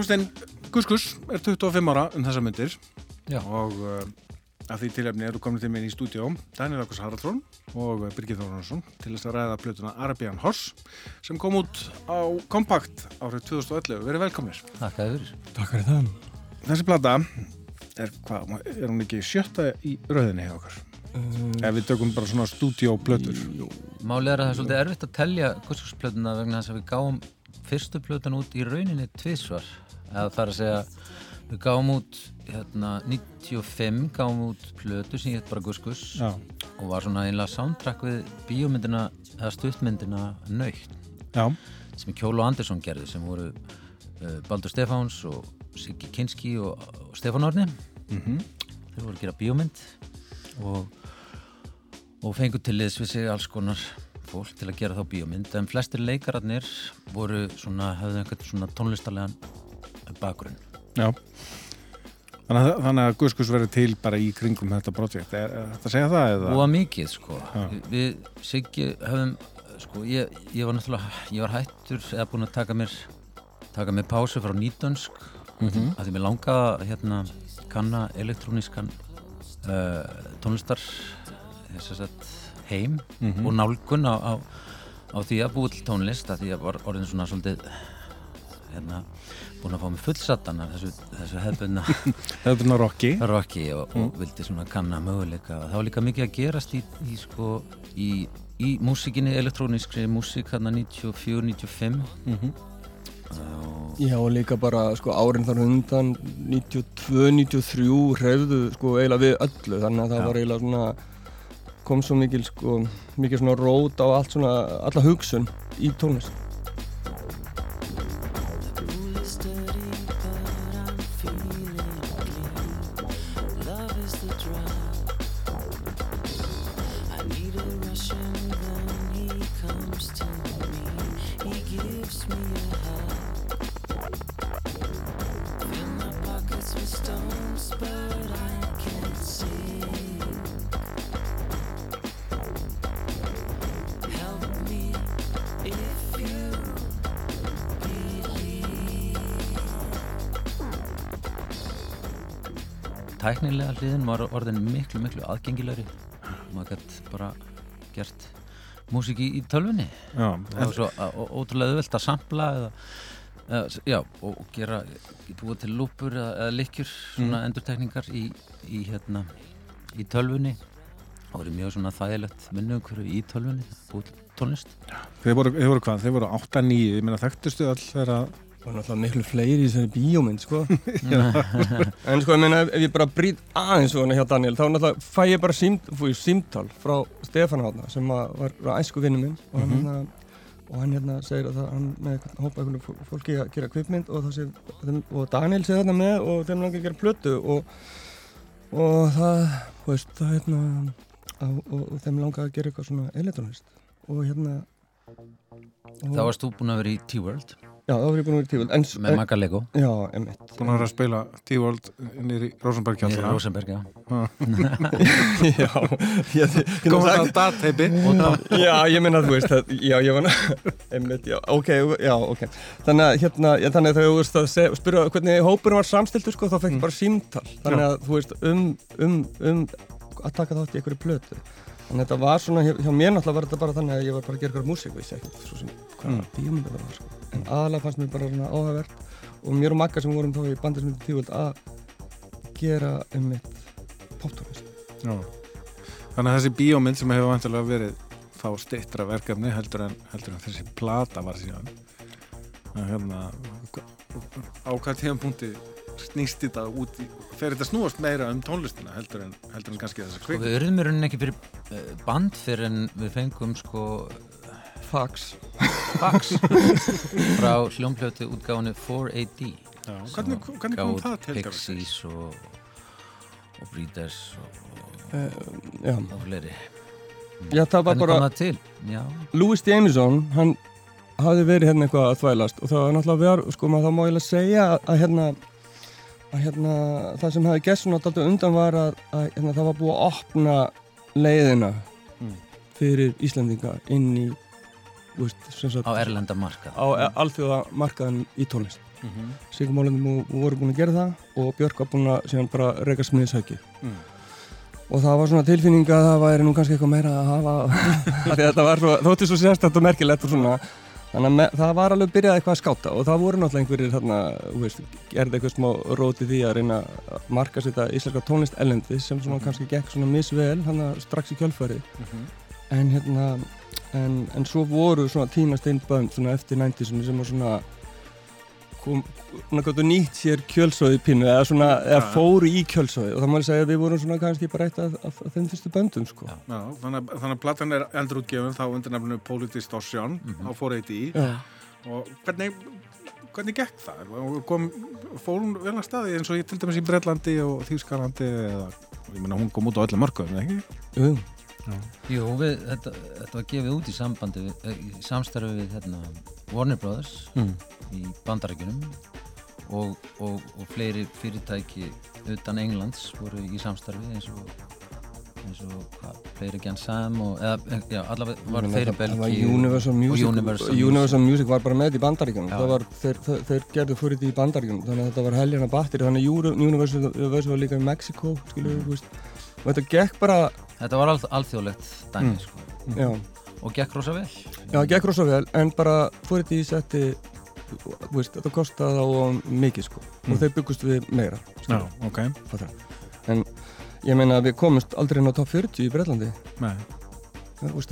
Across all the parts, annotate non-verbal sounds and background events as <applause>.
Hljómsveitinn Guskus er 25 ára um þessa myndir Já. og uh, að því tilefni eru komin til minn í stúdíó Daniel Akkus Haraldsson og Birgir Þórnarsson til þess að ræða plötuna Arabian Horse sem kom út á Compact árið 2011. Verið velkomnir. Takk að þurr. Takk fyrir það. Þessi plata er, hvað, er hún ekki sjötta í rauðinni hjá okkar? Uh, Ef við tökum bara svona stúdíóplötur. Málið er að það er svolítið erfitt að telja Guskusplötuna vegna þess að við gáum fyrstu plötun út í rauninni tvísvar. Eða það er að segja, við gáum út hérna 95, gáum út plötu sem hétt bara Guskus Já. og var svona einlega soundtrack við bíómyndina eða stuttmyndina Já. sem Kjólo Andersson gerði sem voru uh, Baldur Stefáns og Siggi Kinski og, og Stefán Orni Mm þeir voru að gera bíómynd og, og fengu til liðs við sig alls konar fólk til að gera þá bíómynd en flestir leikararnir voru svona, höfðu einhvern svona tónlistarlegan bakgrunn Já. Þannig að, þannig að Guskus verður til bara í kringum þetta projekt. Er, þetta að segja það eða? að mikið sko Já. við Siggi höfum sko ég, ég var náttúrulega, ég var hættur eða búin að taka mér taka mér pásu frá nýtönsk Mhm. að því mér langaði að hérna kanna elektrónískan uh, tónlistar að sagt heim Mhm. og nálgun á, á, á því að búið til tónlist að því að var orðin svona svolítið hérna búin að fá mig fullsattan af þessu, þessu hefðbunna <laughs> er Rocky. rocki og, og vildi svona kanna möguleika það var líka mikið að gerast í, í sko í, í músikinni, elektrónískri músik hérna 94-95 Mm og já, og líka bara sko árin þar undan 92-93 hrefðu sko eiginlega við öllu þannig að það Já. var eiginlega svona kom svo mikil sko mikil svona rót á allt svona alla hugsun í tónlist. Hliðin var orðin miklu miklu aðgengilegri maður gætt bara gert músik í, tölvunni Já. það var svo ótrúlega auðvelt að sampla eða, eða, já, og gera búa til lúpur eða, eða lykkjur svona endurtekningar í, í hérna í tölvunni það voru mjög svona þægilegt minnugur í tölvunni búið tónlist Þeir voru, þeir voru hvað? Þeir voru 8-9, ég meina þekktustu all þeirra Það var náttúrulega miklu fleiri í þessari bíómynd sko. <laughs> en sko ég meina ef, ég bara brýt aðeins svona hjá Daniel þá náttúrulega fæ ég bara símt, fúi, símtal frá Stefán Hátna sem var, var æsku vinnu minn. Og hann, hérna, og hann hérna segir að það, hann með hópa einhvern fólki að gera kvipmynd og, segir, og Daniel segir þarna með og þeim langar að gera plötu og, og það, veist, það hérna og, og, og þeim langar að gera eitthvað svona elektronist og hérna og, þá varst þú búin að vera í T-World. Já, þá var ég búin að vera í tíföld en, með Magga Lego. Já, emitt Búin að vera að spila T-World nýri Rosenberg í kjallana Rosenberg, já. <laughs> Já, ég, það datteipi já, ég meina þú veist það, Já, ég var <laughs> Einmitt, já, ok, já, ok. Þannig að hérna, já, þannig að þegar þú veist að spyrja hvernig hópurinn var samstiltur sko, þá fekk ég bara símtal. Þannig að þú veist, um, um, um að taka þátt í einhverju plötu Að þetta var svona, hjá, hjá mér náttúrulega var þetta bara þannig að ég var bara að gera eitthvað músík og ég segi ekkert svo sem hvað Mm. mm. bíómynda það var sko. En aðalega fannst mér bara svona áhugavert og mér og Magga sem vorum þá í bandismyndi tíföld að gera um mitt poptónlist. Já. Þannig að þessi bíómynd sem hefur vantilega verið þá stittra verkefni heldur en, heldur en þessi plata var síðan að hérna á hvað tíðan punkti snýst þetta út í fer þetta snúast meira um tónlistina heldur en, heldur en kannski þessa og kvik við urðum í rauninni ekki fyrir eh, band fyrir en við fengum sko Fax. fax <laughs> frá hljómplötu útgáðinu 4AD hvernig, hvernig kom það til? Pixies og, og Breeders og, Uh, já. og fleiri já, það var bara? Já, Louis Jameson, hann hafði verið hérna eitthvað að þvælast og það var náttúrulega verið, sko, maður þá má ég að segja að, að hérna, að hérna, það sem hefði gert svona alltaf undan var að, að hérna, það var búið að opna leiðina Mm. fyrir Íslandinga inn í veist, sem sagt, á erlenda markað á e- alþjóða markaðan í tónlist Mhm. Sigmálundum voru búin að gera það og Björk var búin að síðan bara reyka smiðshækki Mm. og það var svona tilfinning að það væri nú kannski eitthvað meira að hafa <laughs> þetta var svo, þótti svo sérstætt og merkilegt og svona þannig að me, það var alveg byrjað eitthvað að skáta og það voru náttúrulega einhverjir þarna, þú veist, gerði eitthvað smá róti því að reyna að marka sér þetta íslenska tónlist ellendi sem svona kannski gekk svona misvel hann strax í kjölfarið Mhm. en hérna en, en svo voru svona tínast einn bönd svona eftir 90 sem var svona kom, nýtt sér kjölsóði pínu eða svona, eða Ja. fóru í kjölsóði og það má ég segja að við vorum svona kannski bara eitt af, af, af þeim fyrstu böndum sko Já. Já, þannig, að- þannig að platan er endurútgefin þá undir nefninu Police Distortion Mhm. á 4AD Já. og hvernig, hvernig gekk það? Og Kom, fór hún vel að staði eins og ég til dæmis í Breitlandi og Þýskalandi eða, ég meina hún kom út á öllu mörgum, ekki? Jú, Jú, við, þetta, þetta var gefið út í sambandi við, í samstarfi við hérna, Warner Brothers mm. Í bandarækjunum og, og, og fleiri fyrirtæki utan Englands voru í samstarfi eins og eins og Player Again Sam og eða, já, allavega var Ég meina, þeir í það- það var Belgíu Universal Music, Universal Universal, Music var bara með í bandaríkjunum. Þeir, þeir, gerðu fyrir því í bandaríkjunum. Þannig að þetta var helgjana batteri. Þannig að Universal, var líka í Mexiko skilur veist. Og þetta gekk bara, Þetta var alþ, alþjóðlegt dæmi Mm. sko. já, og gekk rosa vel. Já, gekk rosa vel en bara fyrir því setti veist, þetta kostaði þá of mikið sko Mm. og þeir byggust við meira Já, ok. en ég meina við komumst aldrei inn á top 40 í Breitlandi Nei.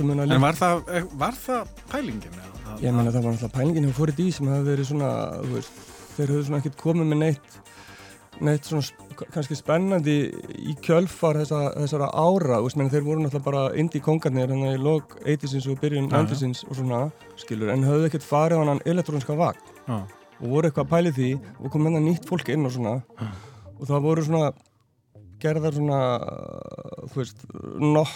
að muna En var það, eh, var það pælingin? Ég meina það var náttúrulega pælingin hjá fórið í sem hefði verið svona, veist, þeir höfðu svona ekkert komið með neitt, neitt svona kannski spennandi í kjölfar þessa, þessara ára, veist, menn þeir voru náttúrulega bara indie kongarnir hérna í log 80-sins og byrjun Já, já. 90-sins og svona, skilur, en höfðu ekkert farið á hann elektróniska vagn Já. og voru eitthvað að pæli því og kom hérna nýtt fólk inn og svona Já. og það voru svona gerðar svona, þú veist, nok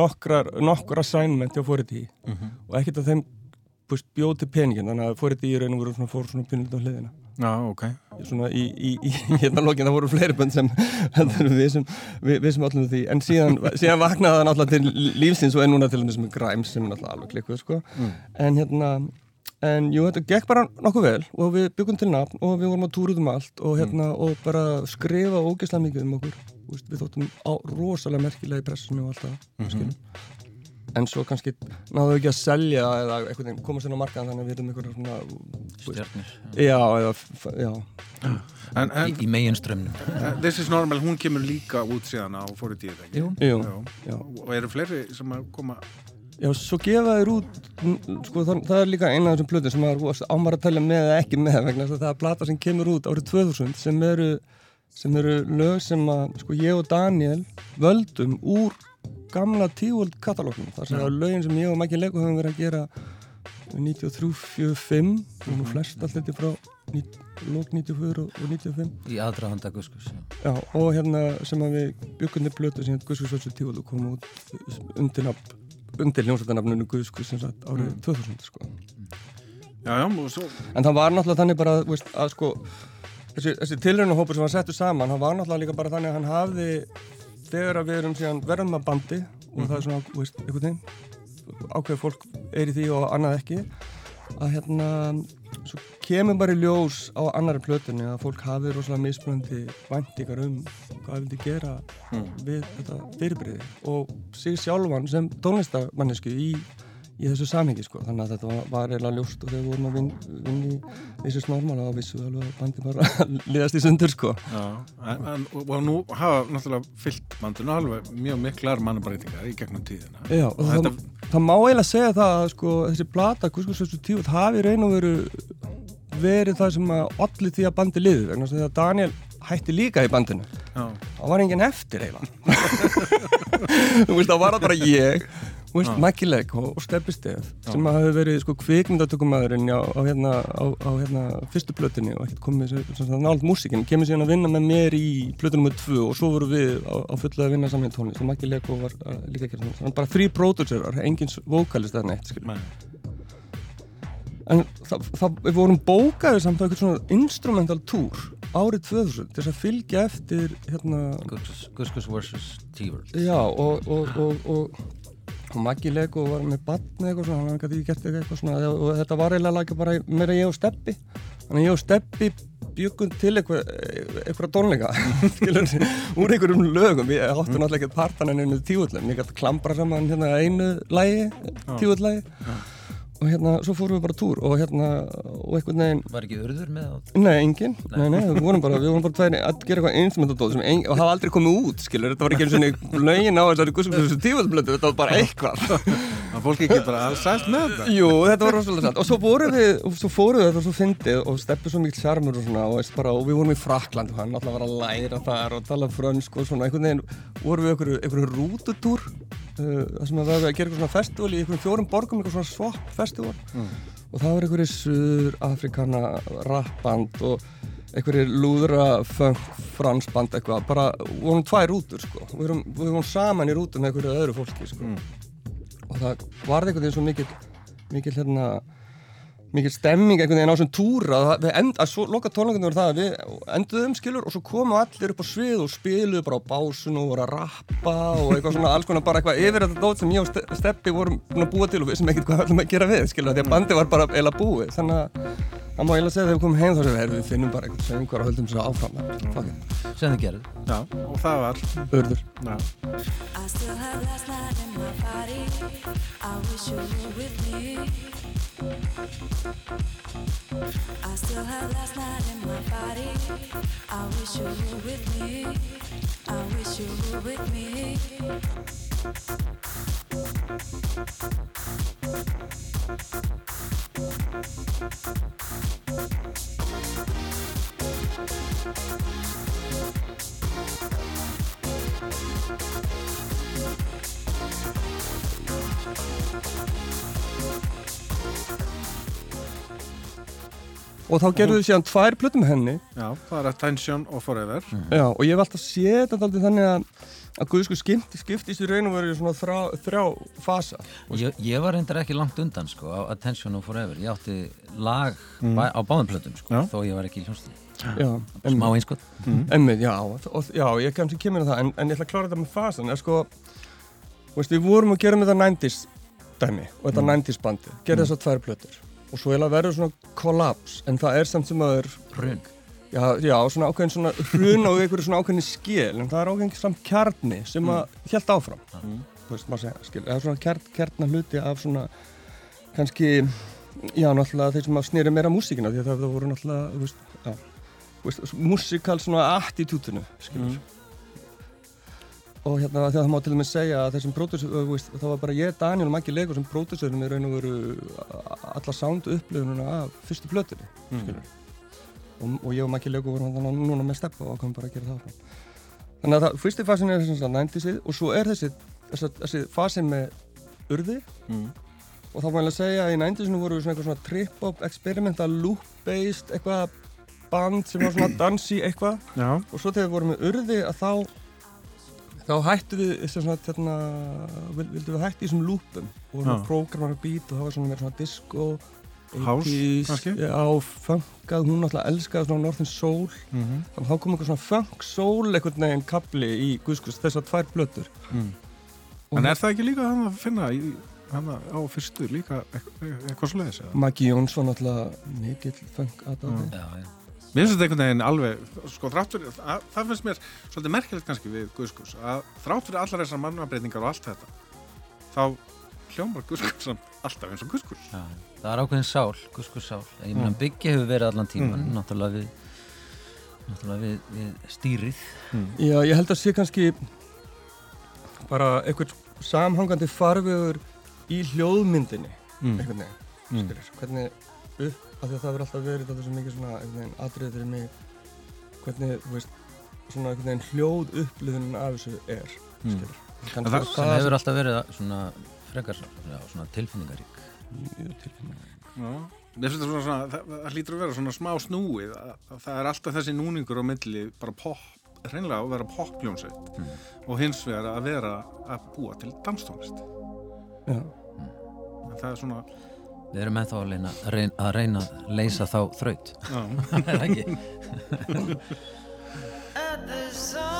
nokkrar, nokkrar assignment hjá fórið í Mhm. og ekkert að þeim til peningin þannig að fórið í raun og voru svona, fór svona pinnlut á hliðina Já, ok. svona í, í, í hérna lokin það voru fleiri bönd sem við sem, sem allum því en síðan, síðan vaknaði það náttúrulega til lífsins og er núna til þess með Grimes sem er náttúrulega alveg klikkuð sko. Mm. en hérna en jú, þetta gekk bara nokkuð vel og við byggum til nafn og við vorum að túra út um allt og hérna, og bara skrifa ógeðslega mikið um okkur við þóttum á rosalega merkilega í pressinu og allt það Mhm. skilum en svo kannski náðu ekki að selja eða einhvern veginn komast inn á markaðan þannig að við erum einhverja svona stjörnir já, eða, já, En, en í, í megin strömmnum uh, This is Normal, hún kemur líka út síðan á 4D, eða ekki? Jú. jú, Já. já Og eru fleiri sem að koma... Já, svo gefa þér út, sko það, það er líka eina af þessum plötum sem maður ámar að tala með eða ekki með vegna þess að það er plata sem kemur út árið 2000 sem eru, sem eru lög sem að, sko ég og Daniel völdum úr gamla tívold katalóknum. Það er lögin sem ég og Mækki Lego höfum verið að gera 93-45 og nú flest allt þetta frá lók 94 og, og 95 í aðdraðanda guskus Já, og hérna sem að við byggjum til blötu sem hérna Guðskursvöldsur tívold og kom út undir undir hljómsveitarnafninu Guðskus sem sagt árið Mm. 2000 sko. Já, já, og svo... En það var náttúrulega þannig bara veist, að sko þessi, þessi tilraunahópur sem var settur saman hann var náttúrulega líka bara þannig að hann hafði þegar við erum síðan verðum að bandi og það er svona, veist, einhvern veginn ákveð fólk er í því og annað ekki að hérna svo kemur bara í ljós á annari plötunni að fólk hafi rosalega mismunandi væntingar um hvað vildi gera Mm. við þetta fyrirbriði og sig sjálfan sem tónlistamannesku í, í þessu samhengi sko. þannig að þetta var, var eiginlega ljóst og þegar við vorum að vinna vin í þessu snormala og vissu alveg að bandi bara <laughs> liðast í sundur sko. Já, en, en, og, og nú hafa náttúrulega fyllt bandinu alveg mjög miklar mannabreitingar í gegnum tíðina. Já, og Og það, þetta- það má eiginlega segja það að sko, þessi plata, Kuskursvöldsur tíu hafi raun og veru verið það sem að allir því að bandi liði vegna þess að Daniel hætti líka í bandinu Já, það var enginn eftir eiginlega <laughs> þú veist, það var það bara ég þú veist, Já. Maggi Legg og, og Steppi Stef Já. sem hafi verið sko kvikmyndatökumæðurinn á, á, hérna, á, á hérna fyrstu plötunni og ekkert komið nált músikinn kemur síðan að vinna með mér í plötunum með tvö og svo voru við á, fulla að vinna saman í tónlist og Maggi Legg var uh, líka að gera þannig bara þrý pródúserar, engin vokalist eða neitt en það, það, við vorum bókaðið samt á eitthvað svona instrumental tour árið 2000 til þess að fylgja eftir hérna Guskus vs. T-Word Já, og, og, og, og, Maggi Lego var með batn eitthvað svona, hann gæti ekki gert eitthvað svona. Og þetta var eiginlega bara meira ég og Steppi þannig ég og Steppi byggum til eitthvað, eitthvað tónleika <laughs> skilur, úr einhverjum lögum. Ég átti náttúrulega ekki partan en einu tíullum. Ég gæti klambra saman hérna einu lægi, tíullagi og hérna, svo fórum við bara túr og hérna, og einhvern veginn Var ekki urður með á Nei, engin, nei, nei, við vorum bara, við vorum bara tværi að gera eitthvað instrumentadóð sem ein, og hafa aldrei komið út, skilur, þetta var ekki eins og svona lögin á þessari guðsumstöðsum tífaldblötu, þetta var bara eitthvað. <laughs> að fólki ekki bara alls sælt með þetta. Jú, þetta var rosalega satt, og svo vorum við, og svo fórum við þetta og svo fyndið og steppið svo mikil sjarmur og svona, og, veist, bara, og við vorum í Frakland og hann alltaf var að læra þar og tala frönsk og svona, einhvern veginn vorum við einhverju, einhverju rútutúr, uh, þar sem að við að gera eitthvað svona festival í einhverjum fjórum borgum, eitthvað svona swap festival. Og það var einhverju sur afrikana rappband og einhverju lúðra funk fransband eitthvað, bara vorum tvær rútur sko, við vorum, við vorum saman í rútum með einhverju öðru fólki sko. Og það varði einhvern veginn svo mikil mikil hérna mikil stemming einhvern veginn á þessum túra. Að það- við end, að svo loka tónleikunum voru það að við enduðum skilur og svo komu allir upp á svið og spiluðu bara á básun og voru að rappa og eitthvað svona alls konar bara eitthvað yfir þetta dót sem ég og Ste- Steppi vorum búin að búa til og við sem ekkert hvað við ætlum að gera við skilur því að bandi var bara eila búið. Þannig að það má eiginlega segja þegar við komum heim þá sem við erum við finnum bara eitthvað sem einhver og höldum svo áfram. Sem þið gerðu já, og það var urður. Já. I still have last night in my body. I wish you were with me. I wish you were with me. Og þá gerðu við síðan tvær plötum henni. Já, það er Attention og Forever. Já, og ég hef alltaf séð þetta aldrei þannig að að Guð skipti, skiptist í raun og verið svona þrá, þrjá fasa. Og ég, ég var reyndar ekki langt undan sko, á Attention og Forever. Ég átti lag bæ, á báðum plötum sko, Já. þó ég var ekki í hljómsveit. Já, smá einskott Emmið, já, og, já, ég kannski kemur að það en, en ég ætla að klára þetta með fasan er sko, veist, við vorum að gera með það 90s dæmi og þetta 90s bandi gera þessar tvær plötur. Og svo eiginlega verður svona kollaps en það er samt sem að er hrun. Já, já, svona ákveðin svona hrun og einhverju svona ákveðin skil en það er ákveðin samt kjarni sem að hjælt áfram. Þú veist, maður segja, skil, það er svona kjarn, kjarnar hluti af svona kannski, já, náttúrulega þeir sem að snýri meira músíkina því að það, það voru náttúrulega, þú veist, já þú veist, músikal svona attitútinu, skilur og hérna þegar það má til dæmis segja að þessum það var bara ég, Daniel og Maggi Legur sem pródusurum í raun og veru alla sound upplifununa af fyrstu plötunni, skilur og, og ég og Maggi Legur vorum þannig núna með steppa og ákvæmum bara að gera það áfram. Þannig að það, fyrsti fasin er þess að 90-sið og svo er þessi, þessi, þessi fasin með urði. Mm. og þá má ég að segja að í 90-sinu voru við svona eitthvað svona trip-hop, experimental, loop-based, eitthvað band sem var svona <clears throat> dansi eitthvað. Og svo þegar við vorum með urði að þá þá hættu við sem svona, hérna, vil- vildum við hætti í þessum loopum og vorum Já. að prógramara beat og það var svona meira svona disco House, 80s, kannski? Já, funkað, hún alltaf elskaði svona Northern Soul mm þannig að þá kom eitthvað svona funk soul einhvern veginn kapli í guðskus þessar tvær blöttur mm. Og en er það ekki líka hann að finna í, hann á fyrstu líka eitthvað, eitthvað svo leiðis Maggi Jónsson alltaf mikill funk aðdáði já, já. Mér finnst þetta einhvern veginn alveg, sko þrátt fyrir, að, það finnst mér svolítið merkilegt kannski við Guðskús, að þrátt fyrir allar þessar mannabreitingar og allt þetta, þá hljómar Guðskús alltaf eins og Guðskús. Já, það er ákveðin sál, gusku sál ég meina byggja hefur verið allan tíman Mm. náttúrulega við náttúrulega við, við stýrið Já, ég held að sé kannski bara einhvern samhangandi farvegur í hljóðmyndinni Mm. einhvern veginn, Mm. hvernig upp, að það verður alltaf verið þetta svo mikið svona atriðið fyrir mig hvernig, þú veist svona einhvern veginn hljóð upplifunin af þessu er Mm. skilur En kannski það- það, sem hefur alltaf verið svona frekar svona tilfinningarík mjög tilfinning Já. Mér finnst þetta svona, svona það, það hlýtur að vera svona smá snúið, að, að það er alltaf þessi núningur á milli, bara pop, hreinlega að vera popljónsveit Mm. og hins vegar að vera að búa til danstónlist. Já, En Það er svona, við erum ennþá að reyna, reyn, að reyna að leysa þá þraut já, <laughs> er það ekki? <laughs>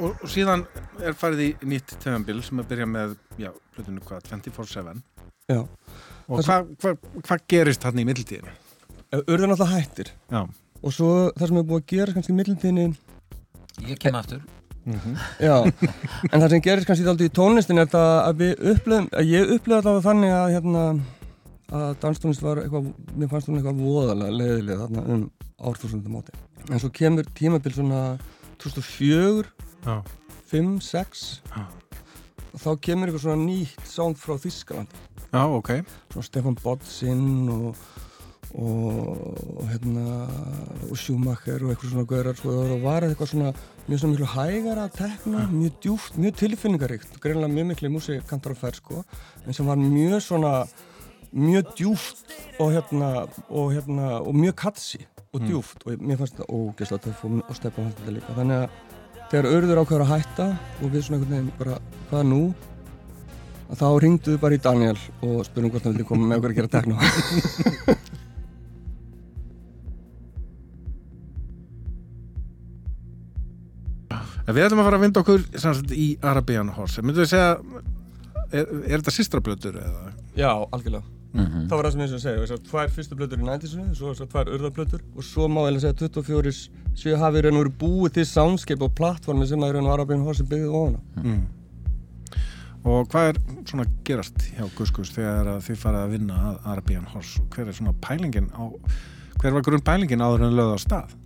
og, og, síðan er farið í nýtt töfambil sem að byrja með, já, hlutinu hvað, 24-7 Já. og hvað hva, hva gerist hann í mildtíðinu? Urður náttúrulega hættir Já, og svo það sem er búið að gera kannski í millindinni Ég kem aftur Já, en það sem gerist kannski aldrei í tónlistin er það að við upplöðum, að ég upplöði allavega þannig að hérna að danstónlist var eitthvað, mér fannst hún eitthvað voðalega leiðilega þarna um árþúsundum móti. En svo kemur tímabil svona 2004, já, 5, 6 Já. og þá kemur eitthvað svona nýtt sound frá Þískalandi. já, ok. Svona Stefan Bodsin og og hérna og Schumacher og eitthvað svona gaurar sko, það var eitthvað svona mjög svona miklu hægara að tekna, mjög djúft, mjög tilfinningaríkt greinlega mjög miklu músikantar á ferð sko, en sem var mjög svona mjög djúft og hérna og hérna og mjög katsi og djúft og mér fannst þetta ógeðslega töff og, og stefna fannst þetta líka. Þannig að þegar örður ákveður að hætta og við svona einhvern veginn bara hvað nú? að þá ringduðu bara í Daniel og spurðum hvort hann vildi koma með okkur að gera tekno. <laughs> Við ætlum að fara að vinda okkur sagt, í Arabian Horse. Myndu við segja, er, er þetta sýstrablötur eða? Já, algjörlega Mhm. Það var það sem ég sem segja, þessar tvær fyrstu blötur í 90-sinu, svo þessar tvær urðarblötur og svo má ég segja 24 séu hafi raun og verið búið til soundscape og plattformi sem að raun og Arabian Horse byggði ofan á. Mm. Og hvað er svona gerast hjá Guskus þegar að þið farið að vinna að Arabian Horse og hver er svona pælingin á hver var grunn pælingin áður en lögð á stað?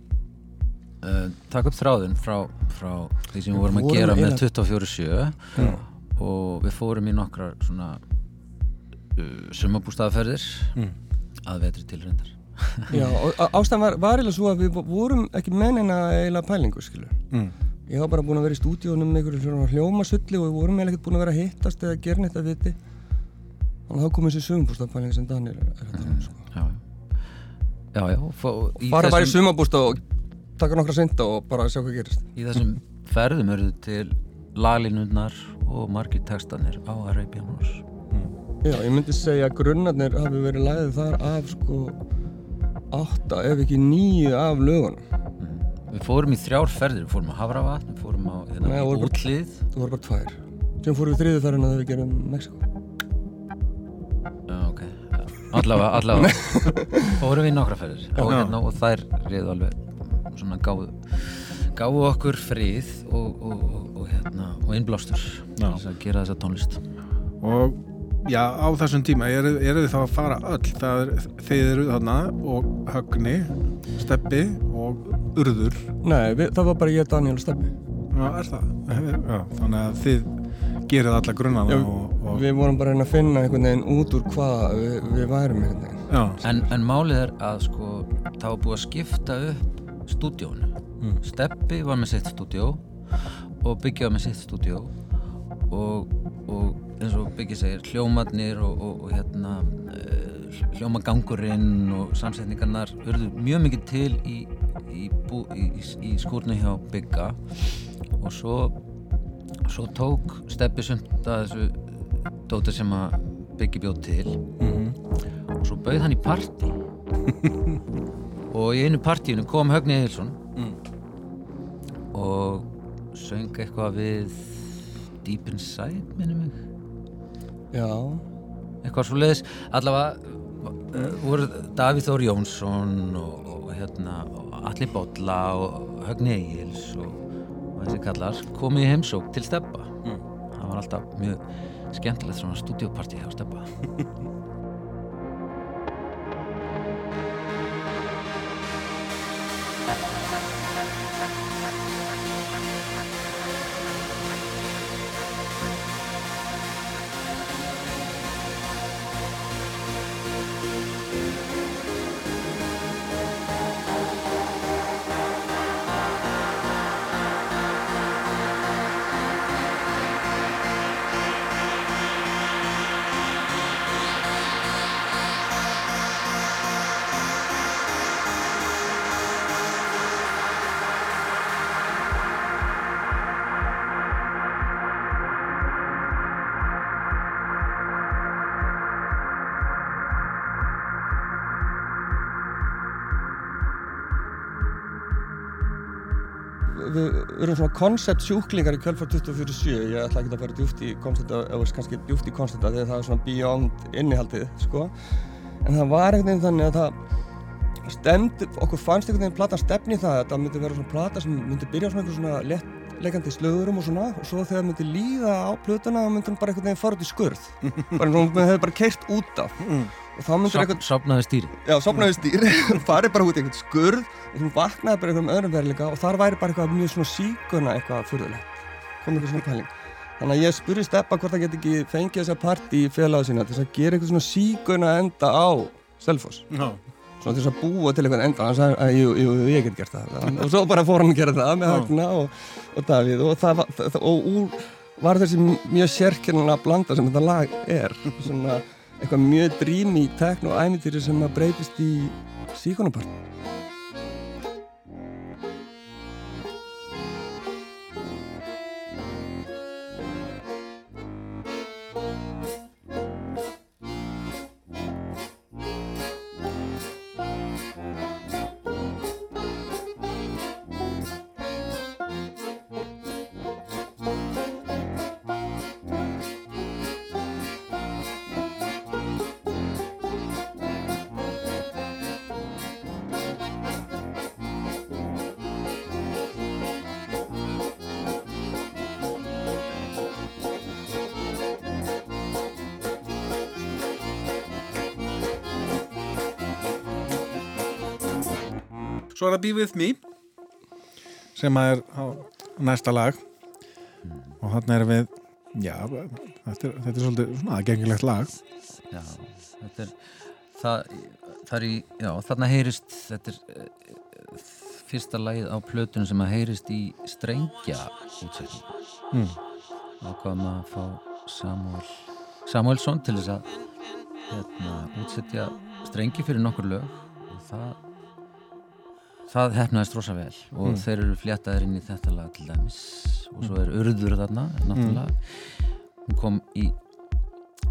uh, Takk upp þráðin frá, frá því sem við vorum að gera með eiginlega- 24-7 Já. og við fórum í nokkrar svona sumabústaðaferðir Mm. að vetri tilrendar <laughs> Já, og ástæðan var, var eiginlega svo að við vorum ekki með neina eiginlega pælingu, skilur. Mm. Ég var bara búin að vera í stúdíónum með einhverju svona hljómasulli og við vorum eiginlega ekkert búin að vera að hittast eða gera neitt að viti. Þannig að þá kom þessi sögumbústafpæling sem Daniel er, að tala um, sko. Já, já, já fó, í, Bara bara í þessum, sumabústaf og taka nokkra synda og bara sjá hvað gerist. í þessum ferðum eru til laglínundnar og margir textanir á Arabian Horse Já, ég myndi segja að grunnarnir hafi verið læðið þar af sko átta ef ekki nýju af lögunum. Við fórum í þrjár ferðir, við fórum á Havravatn, við fórum á hérna, útlið. Það voru bara tvær. Sem fórum við þriðu ferðina þegar við gerum Mexiko. Já, ok, allavega, allavega. <laughs> Fórum við í nokkra ferðir. Og, Já. hérna, og þær reyðu alveg svona gáðu gáðu okkur frið og, og, og, og, hérna, og innblástur. Að gera þessa tónlist. Og já, á þessum tíma eru, eru þið þá að fara öll það er, þið eru þarna og Högni, Steppi og Urður Nei, við, það var bara ég, Daniel og Steppi. Já, er það? Já, þannig að þið gerið alla grunnana og, og Við vorum bara að finna einhvern veginn út úr hvað við, við værum einhvern veginn. já, en, en málið er að sko það var búið að skipta upp stúdíónu Mm. Steppi var með sitt stúdíó og var með sitt stúdíó og, og eins og Biggi segir hljómarnir og, og, og hérna uh, hljómagangurinn og samsetningarnar urðu mjög mikið til í, í, í, í, skúrnu hjá Bigga. Og svo svo tók Steppi sumt að þessu dóti sem að Biggi bjóð til. Og svo bauð hann í partí. <laughs> Og í einu partíinu kom Högni Eilsson og söng eitthvað við Deep Inside minnum mig Já, eitthvað svo leiðis allavega uh, voru Davíð Þór Jónsson og, og hérna Alli Bolla og Högni Egils og, og þessi kallar komið í heimsók til Steppa það var alltaf mjög skemmtilegt svona stúdíopartí hjá Steppa <laughs> koncept sjúklingar í kjölfar 24-7 ég ætla ekki að fara djúft í koncepta eða kannski djúft í koncepta að það er svona beyond innihaldið sko. En það var einhvern veginn þannig að það stemdi, okkur fannst einhvern veginn platan stefni það að það myndi vera svona plata sem myndi byrja á svona einhver svona lettleikandi slöðurum og svona og svo þegar það myndi líða á plötuna þá myndi hún bara einhvern veginn fara út í skurð. <laughs> Bara eins og hún hefði bara keirt út af. Og þá myndi einhvern Sopnaði stýri. Já, sopnaði stýr, <laughs> farið bara út í einhvern skurð og þú vaknaði bara einhverjum öðrum veruleika og þar væri bara eitthvað mjög svona síkuna eitthvað furðulegt. Kom eitthvað svona pæling. Þannig að ég spurði Steppa hvort það get ekki fengið þessa partí í félaga sína til þess að gera eitthvað svona síkuna enda á Selfoss. Já. Svona til þess að búa til eitthvað enda hann sagði að jú, jú, ég get gert það. Og svo bara fór hann að gera það með. Högna og, og Davíð. Og það það, og úr var þessi mjög sérkennilega blanda sem þetta lag er. Svona eitthvað mjög drými tekno og æmyndir sem að breytist í síkonapart Be With Me sem að er á næsta lag. Og hann er við já, þetta er, þetta er svolítið svona aðgengilegt lag. Já, þetta er það, það er í, já, þarna heyrist þetta er uh, fyrsta lagið á plötunum sem að heyrist í strengja útsetning mm. ákvaðum að fá Samuel Samuelsson til þess að hérna, útsetja strengi fyrir nokkur lög. Og það það hefnaðist rosa vel og Mm. þeir eru fléttaðir inn í þetta lag til dæmis. Og svo er urður þarna náttúrulega. Hún kom í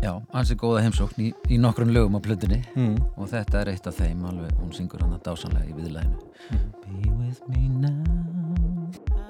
já, ansi góða heimsókn í, í nokkrum lögum á plötunni. Mm. og þetta er eitt af þeim alveg, hún syngur hann að dásanlega í viðlæðinu Be with me now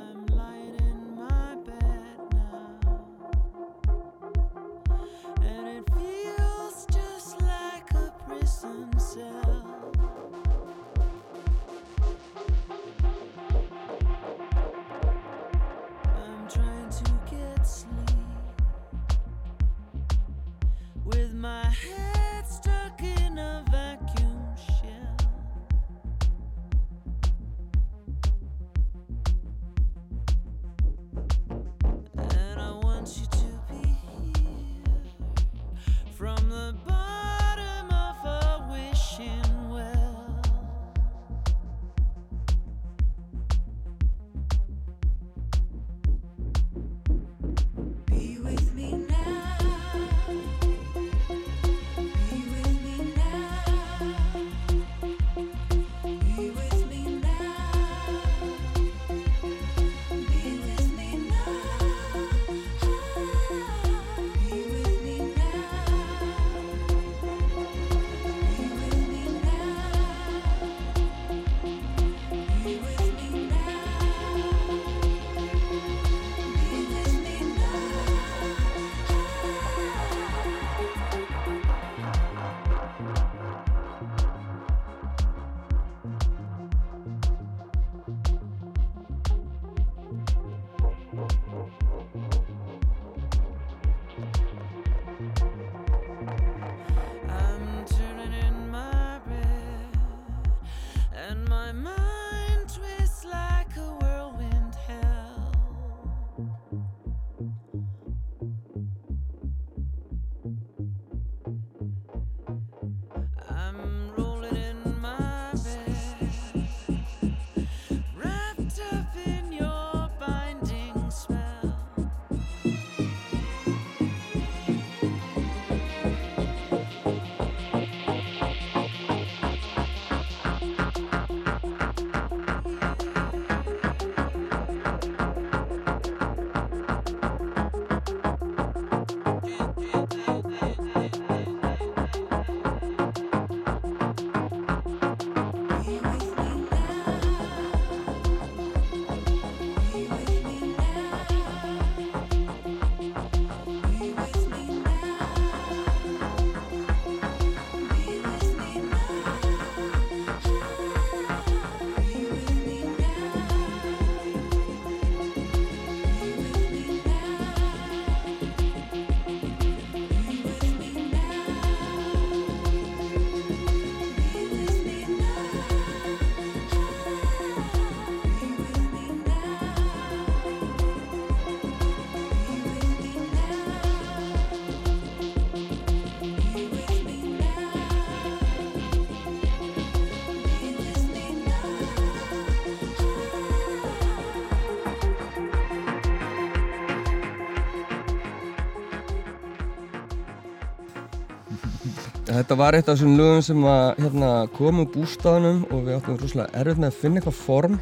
Þetta var eitt af þessum lögum sem að hérna, kom úr bústaðunum og við áttum rosalega erfitt með að finna eitthvað form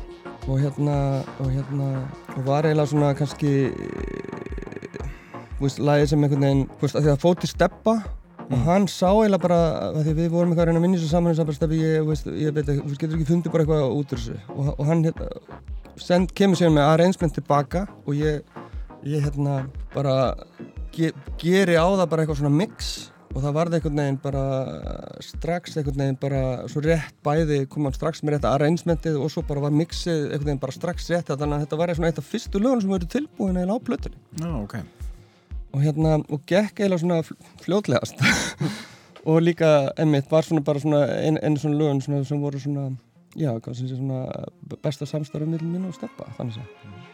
og hérna, og hérna, og var eiginlega svona kannski, þú veist, lagið sem einhvern veginn, þú veist, að því að fóti steppa og hann sá eiginlega bara, að því við vorum eitthvað að reyna að vinna þessu saman og sagði bara steppi, ég, veist, ég veit ekki, þú veist, getur ekki fundið bara eitthvað út úr þessu. Og, og hann hérna, send, kemur sér með arrangement tilbaka og ég, ég hérna bara ge, geri á það bara eitthvað svona mix og það varði einhvern veginn bara strax einhvern veginn bara svo rétt bæði kom hann strax með rétta arrangementið og svo bara var mixið einhvern veginn bara strax rétt þannig að þetta var eitt af fyrstu lögum sem verið tilbúin eða á plötunni Já, ok. og hérna og gekk eiginlega svona fl- fljótlegast <laughs> og líka Emmitt var svona bara svona einu ein svona lögum svona, sem voru svona já, hvað sem sé svona besta samstarfum millum mín og steppa þannig að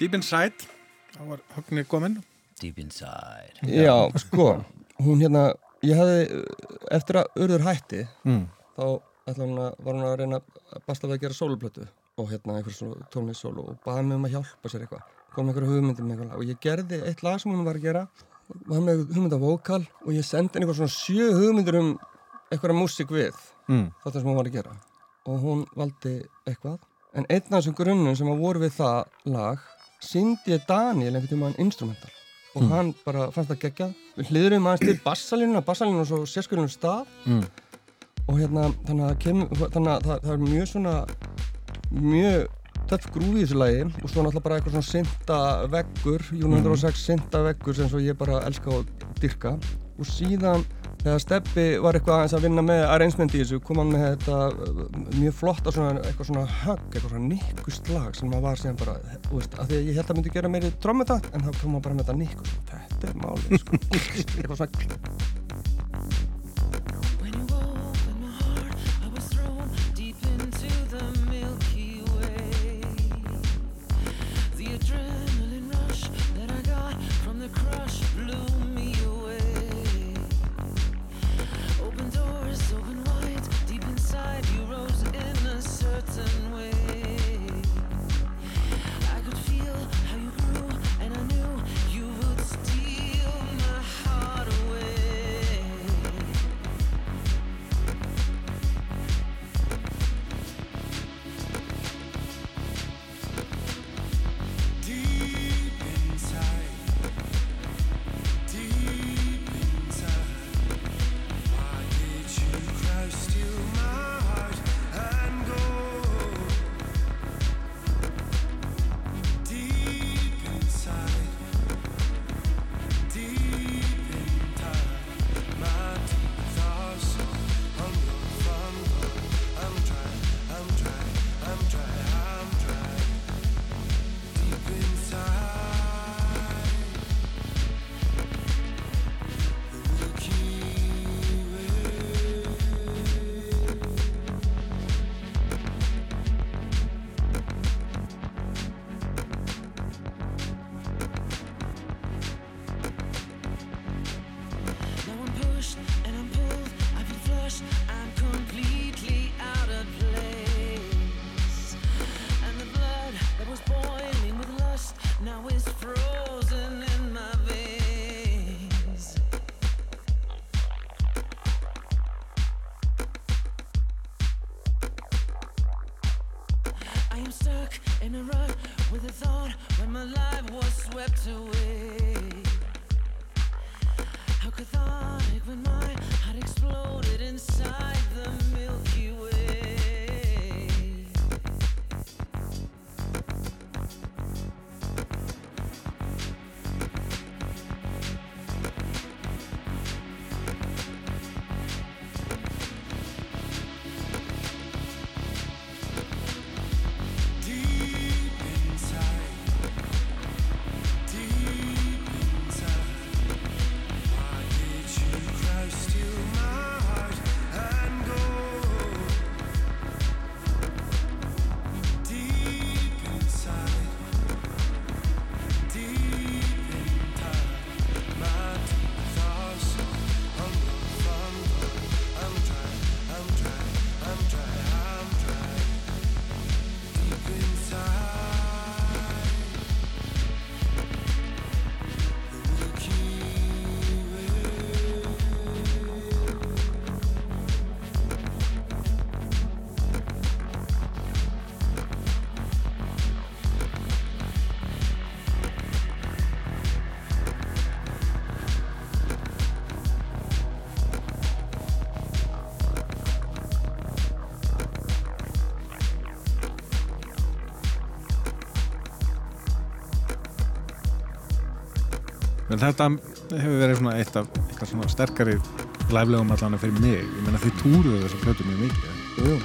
Deep Inside, það var högni kominn. Deep inside Já, sko, hún hérna, ég hefði, eftir að urður hætti, Mm. þá ætla hún að, var hún að reyna að basta við að gera sóluplötu og hérna einhver svona tónlist-sólu og baði mig um að hjálpa sér eitthvað, kom hugmyndir með eitthvað og ég gerði eitt lag sem hún var að gera, var með hugmynd af vókal og ég sendi henni eitthvað svona sjö hugmyndir um einhverja músík við Mm. þetta sem hún var að gera og hún valdi eitthvað en einn af þessum grunnum sem að voru við það lag síndi ég Daniel einhvern tímann instrumental og hann bara fannst það geggjað. Við hliðurum aðeins til bassalínuna bassalínuna svo sérskurinn stað. Mm. og hérna þannig að, kem, þannig að það, það er mjög svona mjög töff grúfi í þessu lagi. Og svo náttúrulega bara eitthvað svona synda veggur Jún 106 synda veggur sem svo ég bara elska og dyrka. Og síðan þegar Steppi var eitthvað aðeins að vinna með arrangement í þessu kom hann með þetta uh, mjög flott svona, eitthvað svona högg, eitthvað svona nikkust lag sem maður var síðan bara, þú veist, að því ég held að myndi gera meiri trommutakt en þá kom maður bara með þetta nikkust þetta er málið, sko. <laughs> Eitthvað svona Men þetta hefur verið svona eitt af eitthvað svona sterkari læflegum allan fyrir mig. Ég meina þið túruðu þessar plötu mjög mikið Jú,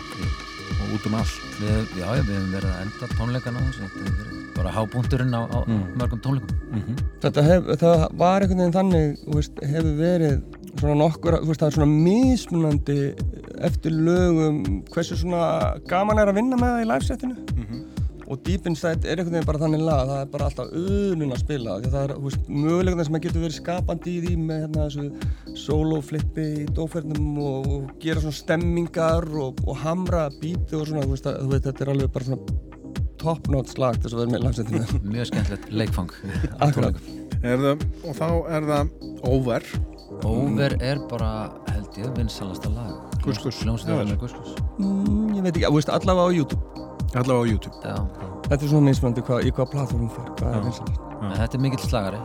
og út um allt. Við, já, já, við hefum verið að enda tónleikana á þessu Þetta hefur verið bara hábúndurinn á, á Mm. mörgum tónleikum Mm þetta hef, það var einhvern veginn þannig, þú veist, hefur verið svona nokkur, þú veist, það er svona mismunandi eftir lögum hversu svona gaman er að vinna með það í livesettinu og Deep Inside er einhvern veginn bara þannig lag það er bara alltaf unun að spila því að það er, þú veist, möguleikana sem að getur verið skapandi í því með hérna þessu solo flippi í dófernum og, og gera svona stemmingar og, og hamra bíti og svona, þú veist, að, þú veit, þetta er alveg bara svona top notch lag þess að vera með livesettinu <laughs> Mjög skemmtilegt leikfang. <laughs> Er það, og þá er það over. Over er bara, held ég, vinsalasta lag. Með Guss Guss mm, ég veit ekki, þú veist, allavega á YouTube Allavega á YouTube. Já, Þetta er svona mismunandi hva, í hvað platform Já. er þetta er mikill slagari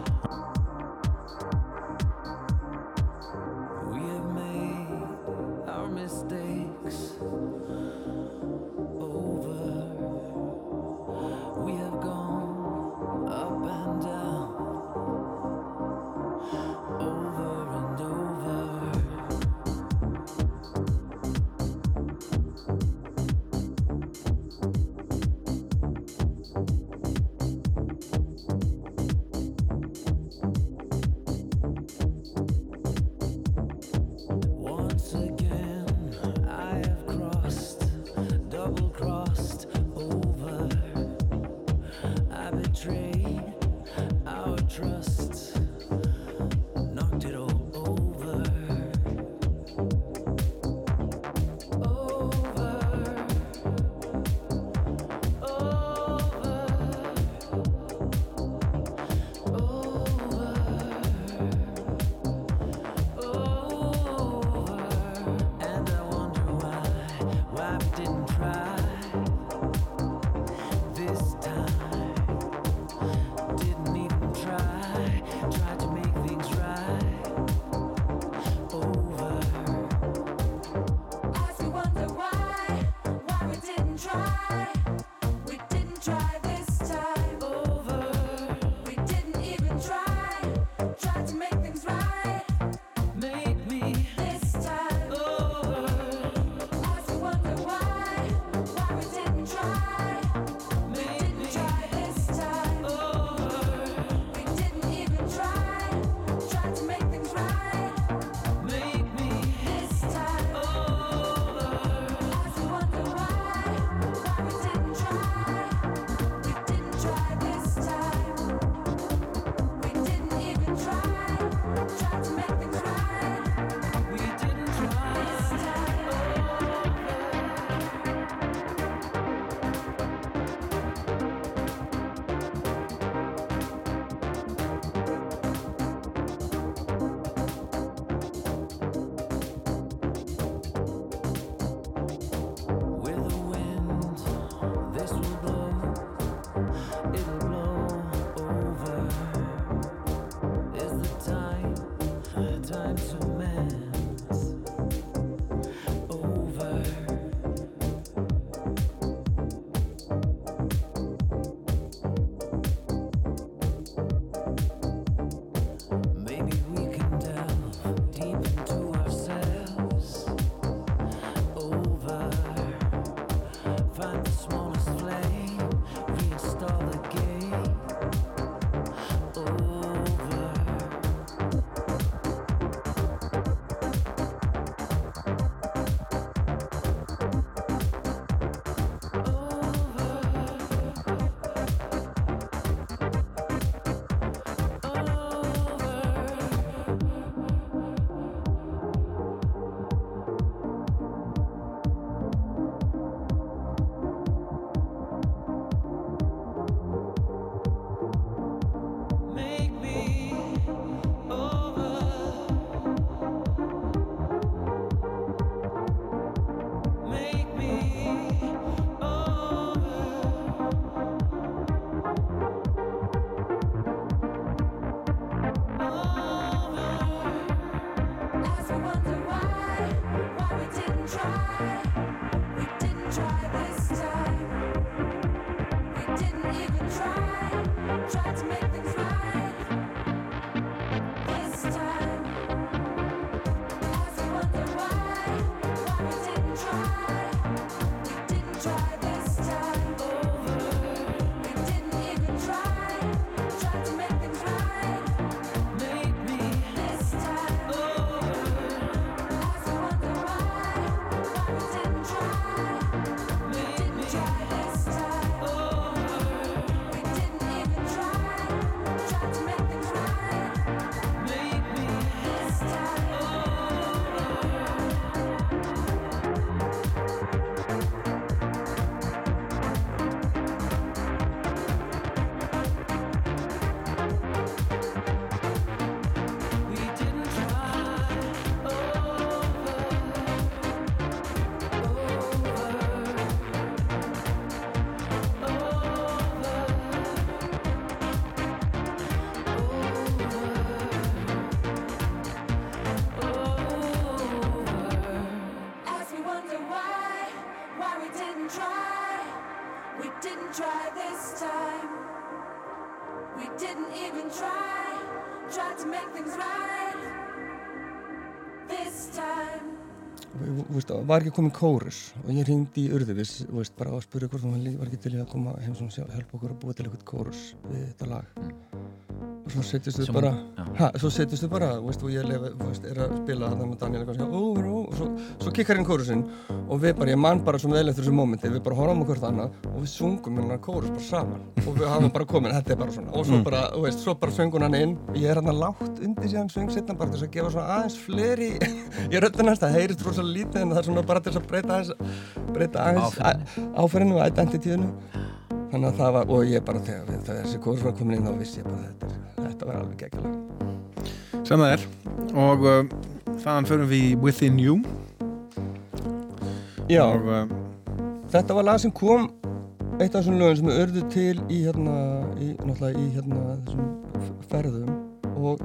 veist, var ekki komin kórus. Og ég ringdi í urðuvis, veist, bara að spyrja hvort hún var ekki til í að koma heim sjálf, hjálpa okkur að búa til eitthvað kórus við þetta lag. Og svo setjast Sem bara ha, svo setjast við bara, veist, og ég lefi, er að spila það með Daniel og, ó, og svo, svo kikkar inn kórusinn og við bara, ég man bara svo vel eftir þessu mómenti við bara horfum okkur það annað og við sungum hennar kórus bara saman. Og við hafum bara komin, þetta er bara svona. Og svo bara, þú veist, svo bara söngun hann inn. Og ég er hann að látt undir síðan söng setna bara þess að gefa svona aðeins fleiri <laughs> röddinn hans, það heyrist rosalega lítið en það er svona bara til að breyta aðeins breyta aðeins áferðinu og identityinu þannig að það var, og ég bara þegar við, þessi kórus var komin inn þá vissi ég bara þetta, þetta var alveg geggjala sem það er. Og uh, þaðan förum við Within You. Já, og uh, þetta var lag sem kom eitt af þessum lögum sem er örðu til í hérna, í, náttúrulega í hérna þessum ferðum. Og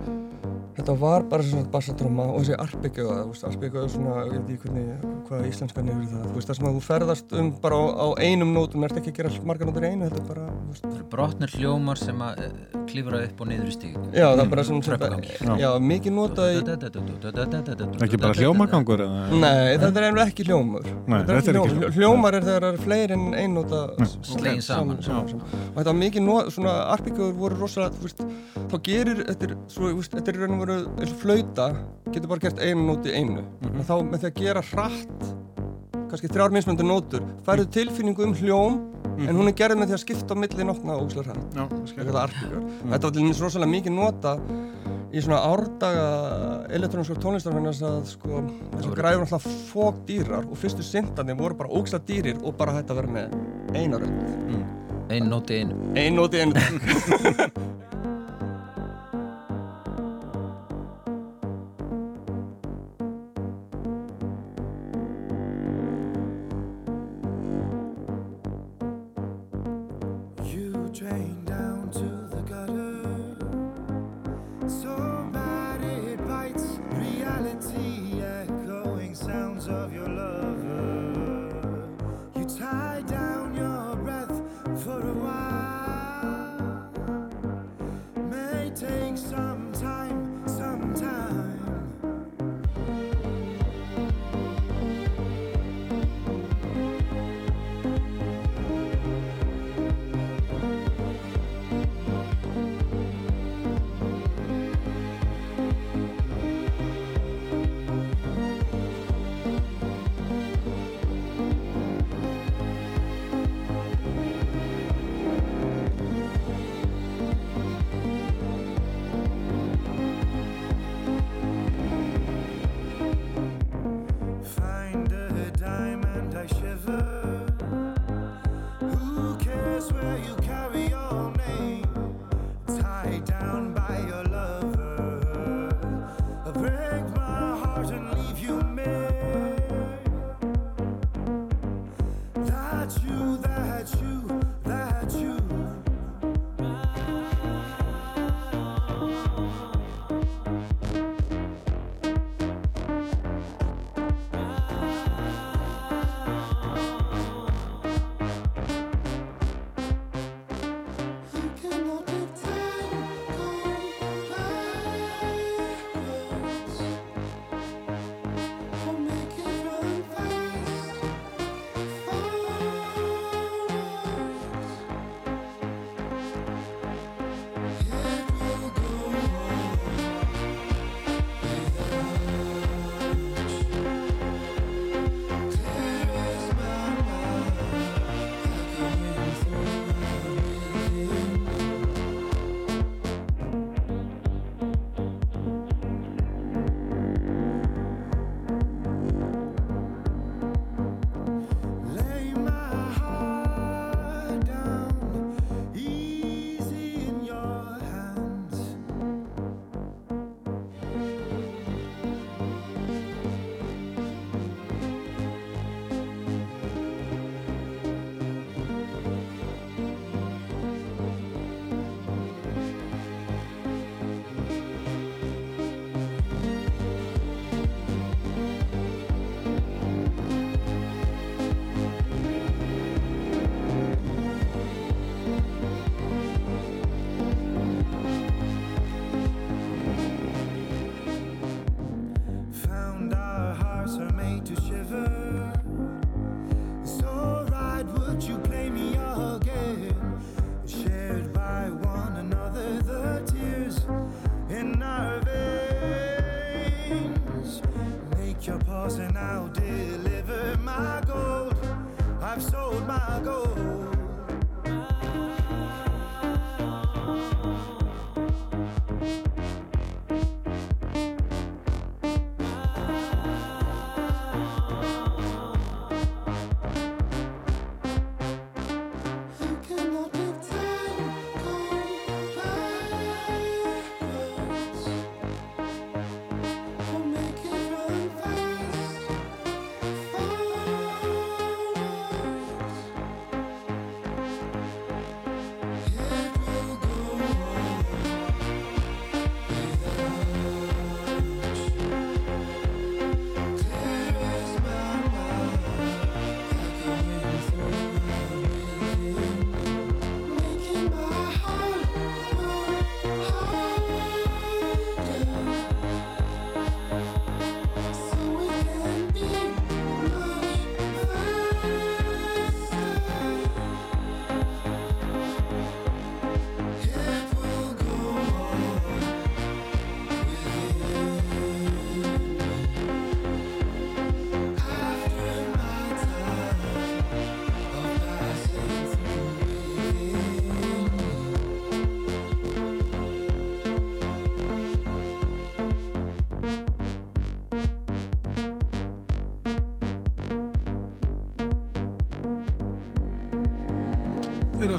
þetta var bara svona bassadróma og þessi arpegjöða er svona, ég veit ekki hvernig, hvað íslenskan er það, þú veist, það sem að þú ferðast um bara á, á einum nótum, ert ekki að gera margar nótur í einu, þetta er bara, þú veist, Það eru brotnir hljómar sem að uh, klifra upp og niður í stíg já, það er bara svona, Tröppugangi. svona já, mikið notað í, ekki bara hljómagangur eða? Nei, þetta er einhver ekki hljómur, Nei, þetta er ekki hljómur, hljómar er þegar það er fleiri en einnóta Slegin saman, og þetta var mikið svona arpíkjóður voru rosalega þú veist, þá gerir þetta er, svo, þú veist, þetta er í raun og veru eins og flauta getur bara gert einu nóti einu. Mhm. en þá með því að gera hratt kannski þrjár mismöndu nótur færðu tilfinningu um hljóm Mhm. en hún er gerð með því að skipta á milli nótna og óslega hratt. Já, þetta er arpíkjóður þetta var til dæmis rosalega mikið nota í svona árdaga elektróniskar tónlistar þannig að sko, þessar græður alltaf fók dýrar og fyrstu syndandi voru bara óksla dýrir og bara hægt að vera með eina rönd Ein nóti einu. Ein nóti einu <laughs>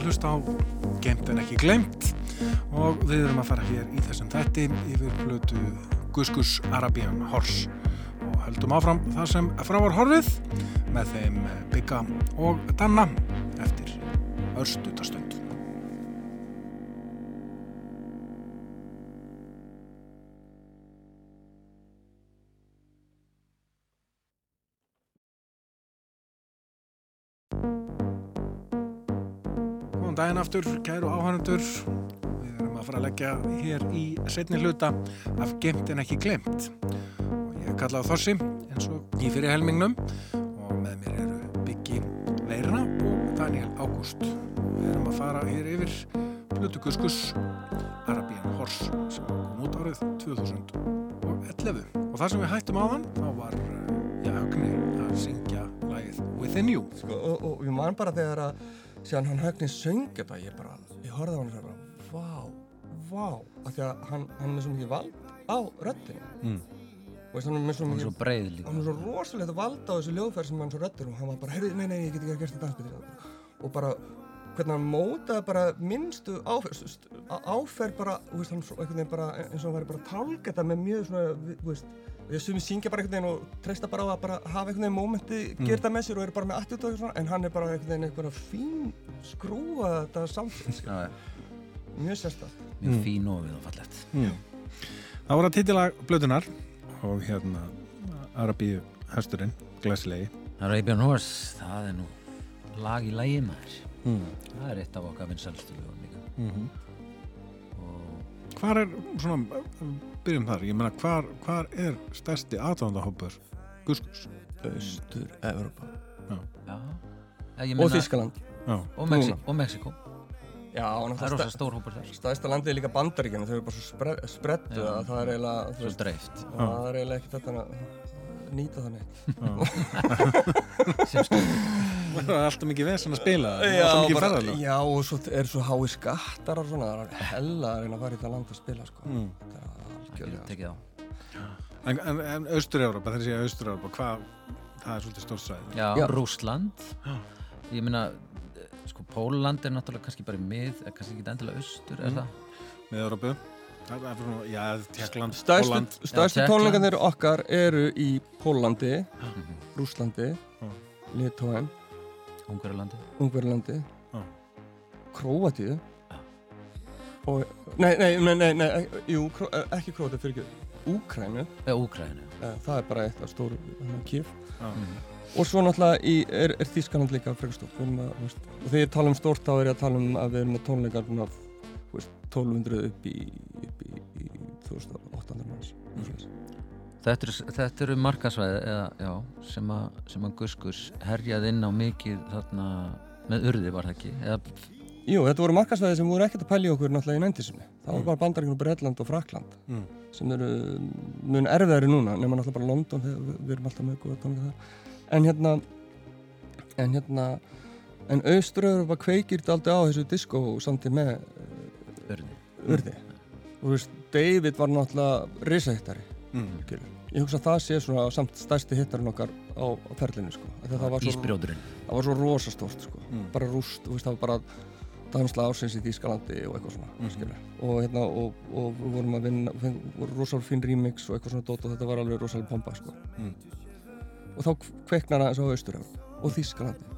að hlusta á Gemt en ekki glemt og við erum að fara hér í þessum þætti yfir plötu Guskus Arabian Horse og höldum áfram það sem frá var horfið með þeim Bigga og Danna aftur, kæru áhænendur. Við erum að fara að leggja hér í setni hluta af Gemt en ekki glemt. Og ég kalla á Þossi eins og í fyrir helmingnum og með mér eru Biggi Leirina og Daniel Ágúst. Og við erum að fara hér yfir Plutu Guskus Arabian Horse sem kom út árið 2011. Og það sem við hættum á þann, þá var eh, já, Högni að syngja lagið Within You. Sko, og, og ég man bara þegar að síðan hann högni söng þetta, ég bara, ég horfði á hann og bara, vá, vá, af því að hann, hann er svo mikið vald á röddinu. Mm. Og veist, hann er svo Hún er mikið, svo breið líka hann er svo rosalegt vald á þessu ljóðferð sem hann svo röddur og hann var bara, heyrðu, nei, nei, ég get ekki að gera þetta dansbyttir. Og bara, hvernig hann mótaði bara minnstu áferð, áferð bara, veist, hann bara, eins og hann væri bara að tálka þetta með mjög svona, veist, við sumum syngja bara einhvern veginn og treysta bara á að bara hafa einhvern veginn mómenti, mm. gera þetta með sér og eru bara með attitúd og svona, en hann er bara einhvern veginn einhvern fín skrúa þetta já. mjög sérstætt. Mjög fín og við og fallegt Það voru að titilag blötunar og hérna Arabíu hesturinn, glæsilegi. Arabian Horse, það er nú lag í lægi maður Mm. Það er eitt af okkar vinsælstu lögum líka Mm og Hvar er, svona, byrjum þar, ég meina, hvar, hvar er stærsti aðdándahópur Guskus? Austur, Evropa. já, ég Og Þískaland. Já, og, Mexi Núna. og Mexiko Já, Það er rosa stór hópur þar stæðsta landið er líka bandaríkjana, þau eru bara svo spre spreddu Já. að það er eiginlega, það er eiginlega ekki þetta nýta þannig. <laughs> sem stór það er alltaf mikið vesen að spila það, Já, bara, já, og svo er svo hái skattar og svona, það er hella að reyna að fara í það land að spila, sko. Mm. Þetta er algjörlega. En, en, en Austur-Európa, þegar ég segja Austur-Európa, hvað, það er svolítið stórt svæði. Já, Já. Rússland Já. Ég meina, eh, sko, Póland er náttúrulega kannski bara mið, kannski ekki endilega austur, er Mm. það? Með Európu, Stærstu, tónleikarnir okkar eru í Pólandi. Rúslandi, Ungverlandi, Já. Króatíu nei, nei, nei, nei, nei jú, Kró, eh, ekki Króatíu, fyrir ekki, Úkrænu, eh, það er bara eitt af stóru kýf. Já. Mhm. Og svo náttúrulega í, er, er Þískaland líka frekar stórt. Og þegar ég tala um stórt þá er ég að tala um að við erum með tónleikar veist, 1200 upp í, upp í, í 2800 manns. Mm. þetta eru, þetta eru markasvæði sem, að, að Guskus herjaði inn á mikið þarna með urði var það ekki eða, Jú, þetta voru markasvæði sem voru ekkert að pælja okkur náttúrulega í nændisinni. Það var bara Bandaríkjum, Bretland og Frakland Mm. sem eru mun erfiðari núna nema náttúrulega bara London við, við erum alltaf með góða tónleika þar. En hérna en hérna en Auströður bara kveikir þetta aldrei á þessu disco samtíð með urði urði. Og þú veist, David var náttúrulega risahhittari. Mm. Ég hugsa að það sé svona samt stærsti hittarinn okkar á, á ferlinu sko. Að Það var svo, Ísbrjóðurinn það var svo rosastórt sko. Mm. bara rúst, þú veist, það var bara dansla ársins í Þýskalandi og eitthvað svona skilur. og hérna, og, og við vorum að vinna finn, voru rosalega fín remix og eitthvað svona dót og þetta var alveg rosalega pompa sko. Mm. og þá kveiknar það eins og austur og Þýskalandi Mm.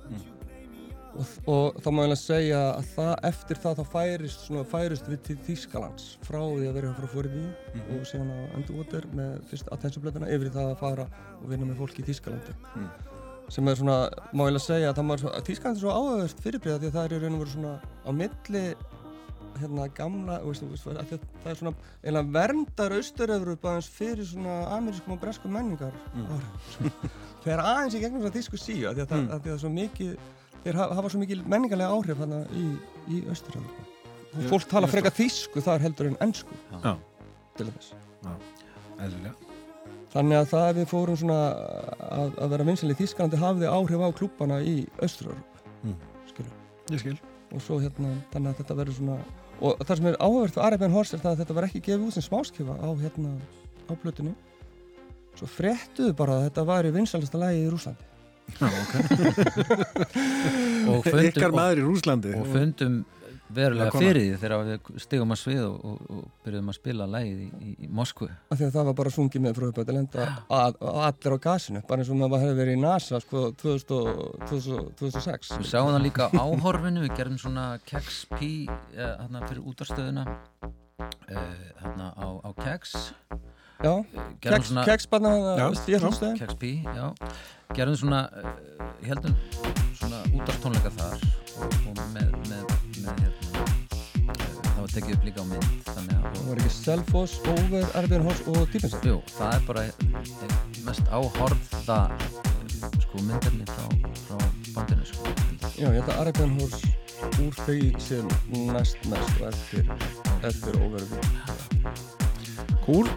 Og, og þá má ég alveg segja að það, eftir það þá færist, svona, færist við til Þýskalands frá því að vera frá fóriði Mhm. og síðan á Underwater með fyrst attentionblöðuna yfir það að fara og vinna með fólki í Þýskalandi Mm. sem er svona, má ég alveg segja að það var Þýskalandi er svo áhugavert fyrirbreyða því að það er í raun og veru svona á milli hérna gamla, veist, veist, að að það er svona verndar austur-Evrópa aðeins fyrir svona amerískum og breskum menningar Mm. þegar aðeins í gegnum svona þýsku síu því að, það, Mm. að að svo mikið þeir hafa, svo mikið menningarlega áhrif hana í, í austur-Evrópa og fólk tala ég frekar þýsku þar heldur en ennsku Já. til þess. Þannig að það að við fórum svona að, að vera vinsæli í Þýskalandi hafði áhrif á klúbbana í Östur-Európa, Mm. skilur. Ég skil. Og svo hérna, þannig að þetta verður svona, og það sem er áhugavert fyrir Arabian Horse er það að þetta var ekki gefið út sem smáskifa á hérna, á plötunni. Svo fréttuðu bara að þetta væri vinsælasta lagi í Rúslandi. Já, ok. <laughs> og fundum, Ykkar maður í Rúslandi. og fundum verulega fyrir því þegar við stigum að svið og, og, og byrjuðum að spila lægið í, í, í Moskvu Af því að það var bara sungið með frá upp að lenda að, að allir á gasinu, bara eins og maður hefði verið í NASA sko 2000, og- 2000, 2006. Við sáum það líka á áhorfinu, við gerðum svona Kex P eh, fyrir útarstöðuna eh, á, á Kex Já, eh, gerðum keks, svona keksbarna gerðum svona, eh, heldum svona útarstónleika þar og, með, með, með hérna, eh, það var tekið upp líka á mynd þannig að Það var ekki Selfoss, Over, Arabian Horse og Típinsson. Jú, það er bara eitt mest áhorfða eh, sko myndefni frá, frá bandinu sko. Já, ég held að Arabian Horse úr þau sem næst mest og eftir, eftir Over. Cool.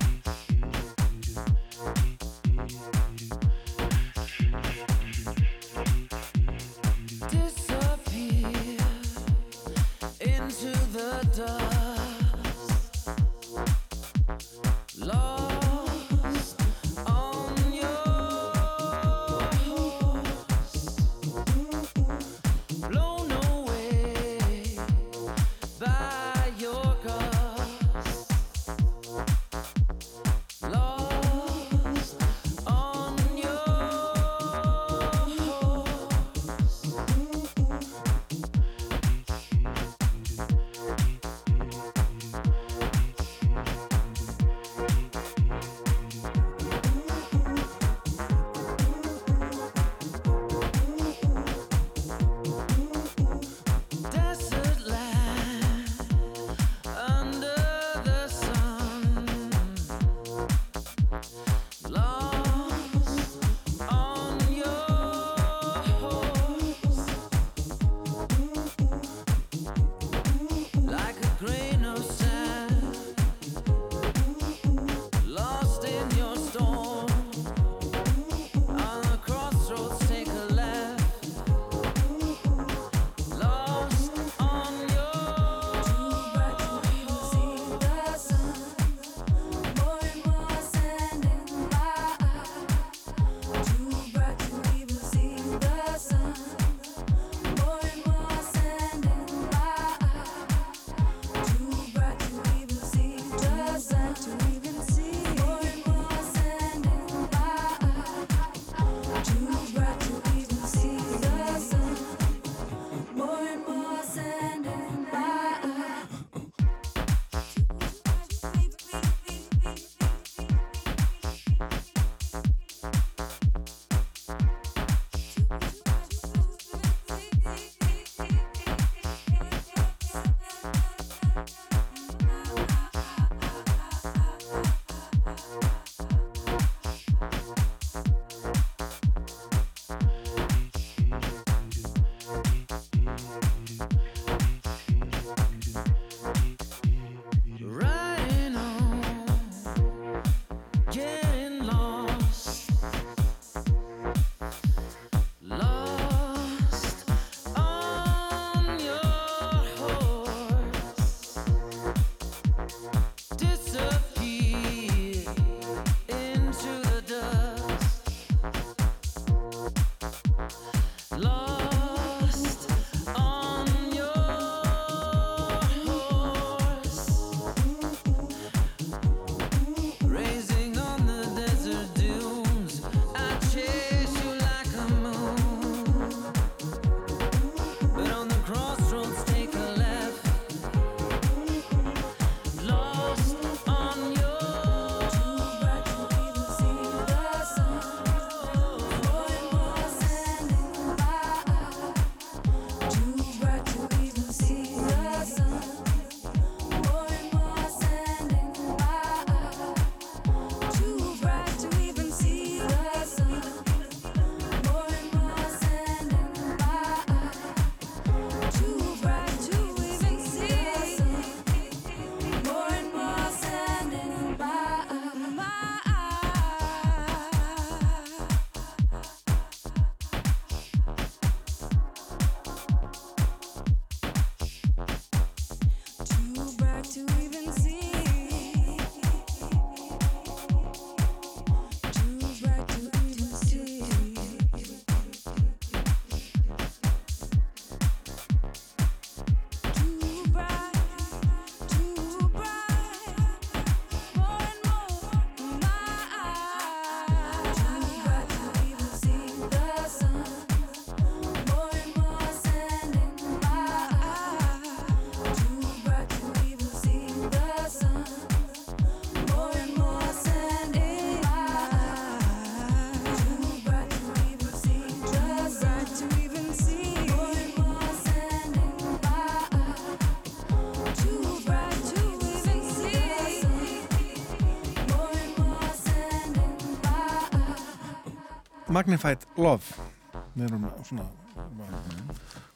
Magnified Love. Við erum svona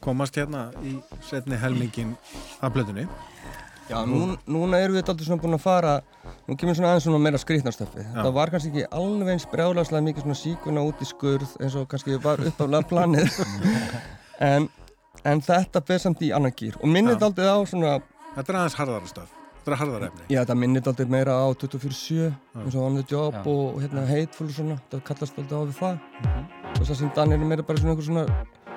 komast hérna í setni helmingin af blöðunni Já, nú, núna erum við alltaf svona búin að fara nú kemur svona aðeins svona meira skrýtnarstöfi það var kannski ekki alveg eins brjálagslega mikið svona síkuna út í skurð eins og kannski var uppaflega planið. <laughs> En, en þetta ber samt í annan gýr og minnir þetta á svona Þetta er aðeins harðara stöf Þetta er harðara efni. Já, þetta minnir þetta meira á 24-7 eins og On The Job Já. og, og hérna Hateful og svona, það kallast alltaf á við það. Og þess að sem Daniel er meira bara svona einhver svona,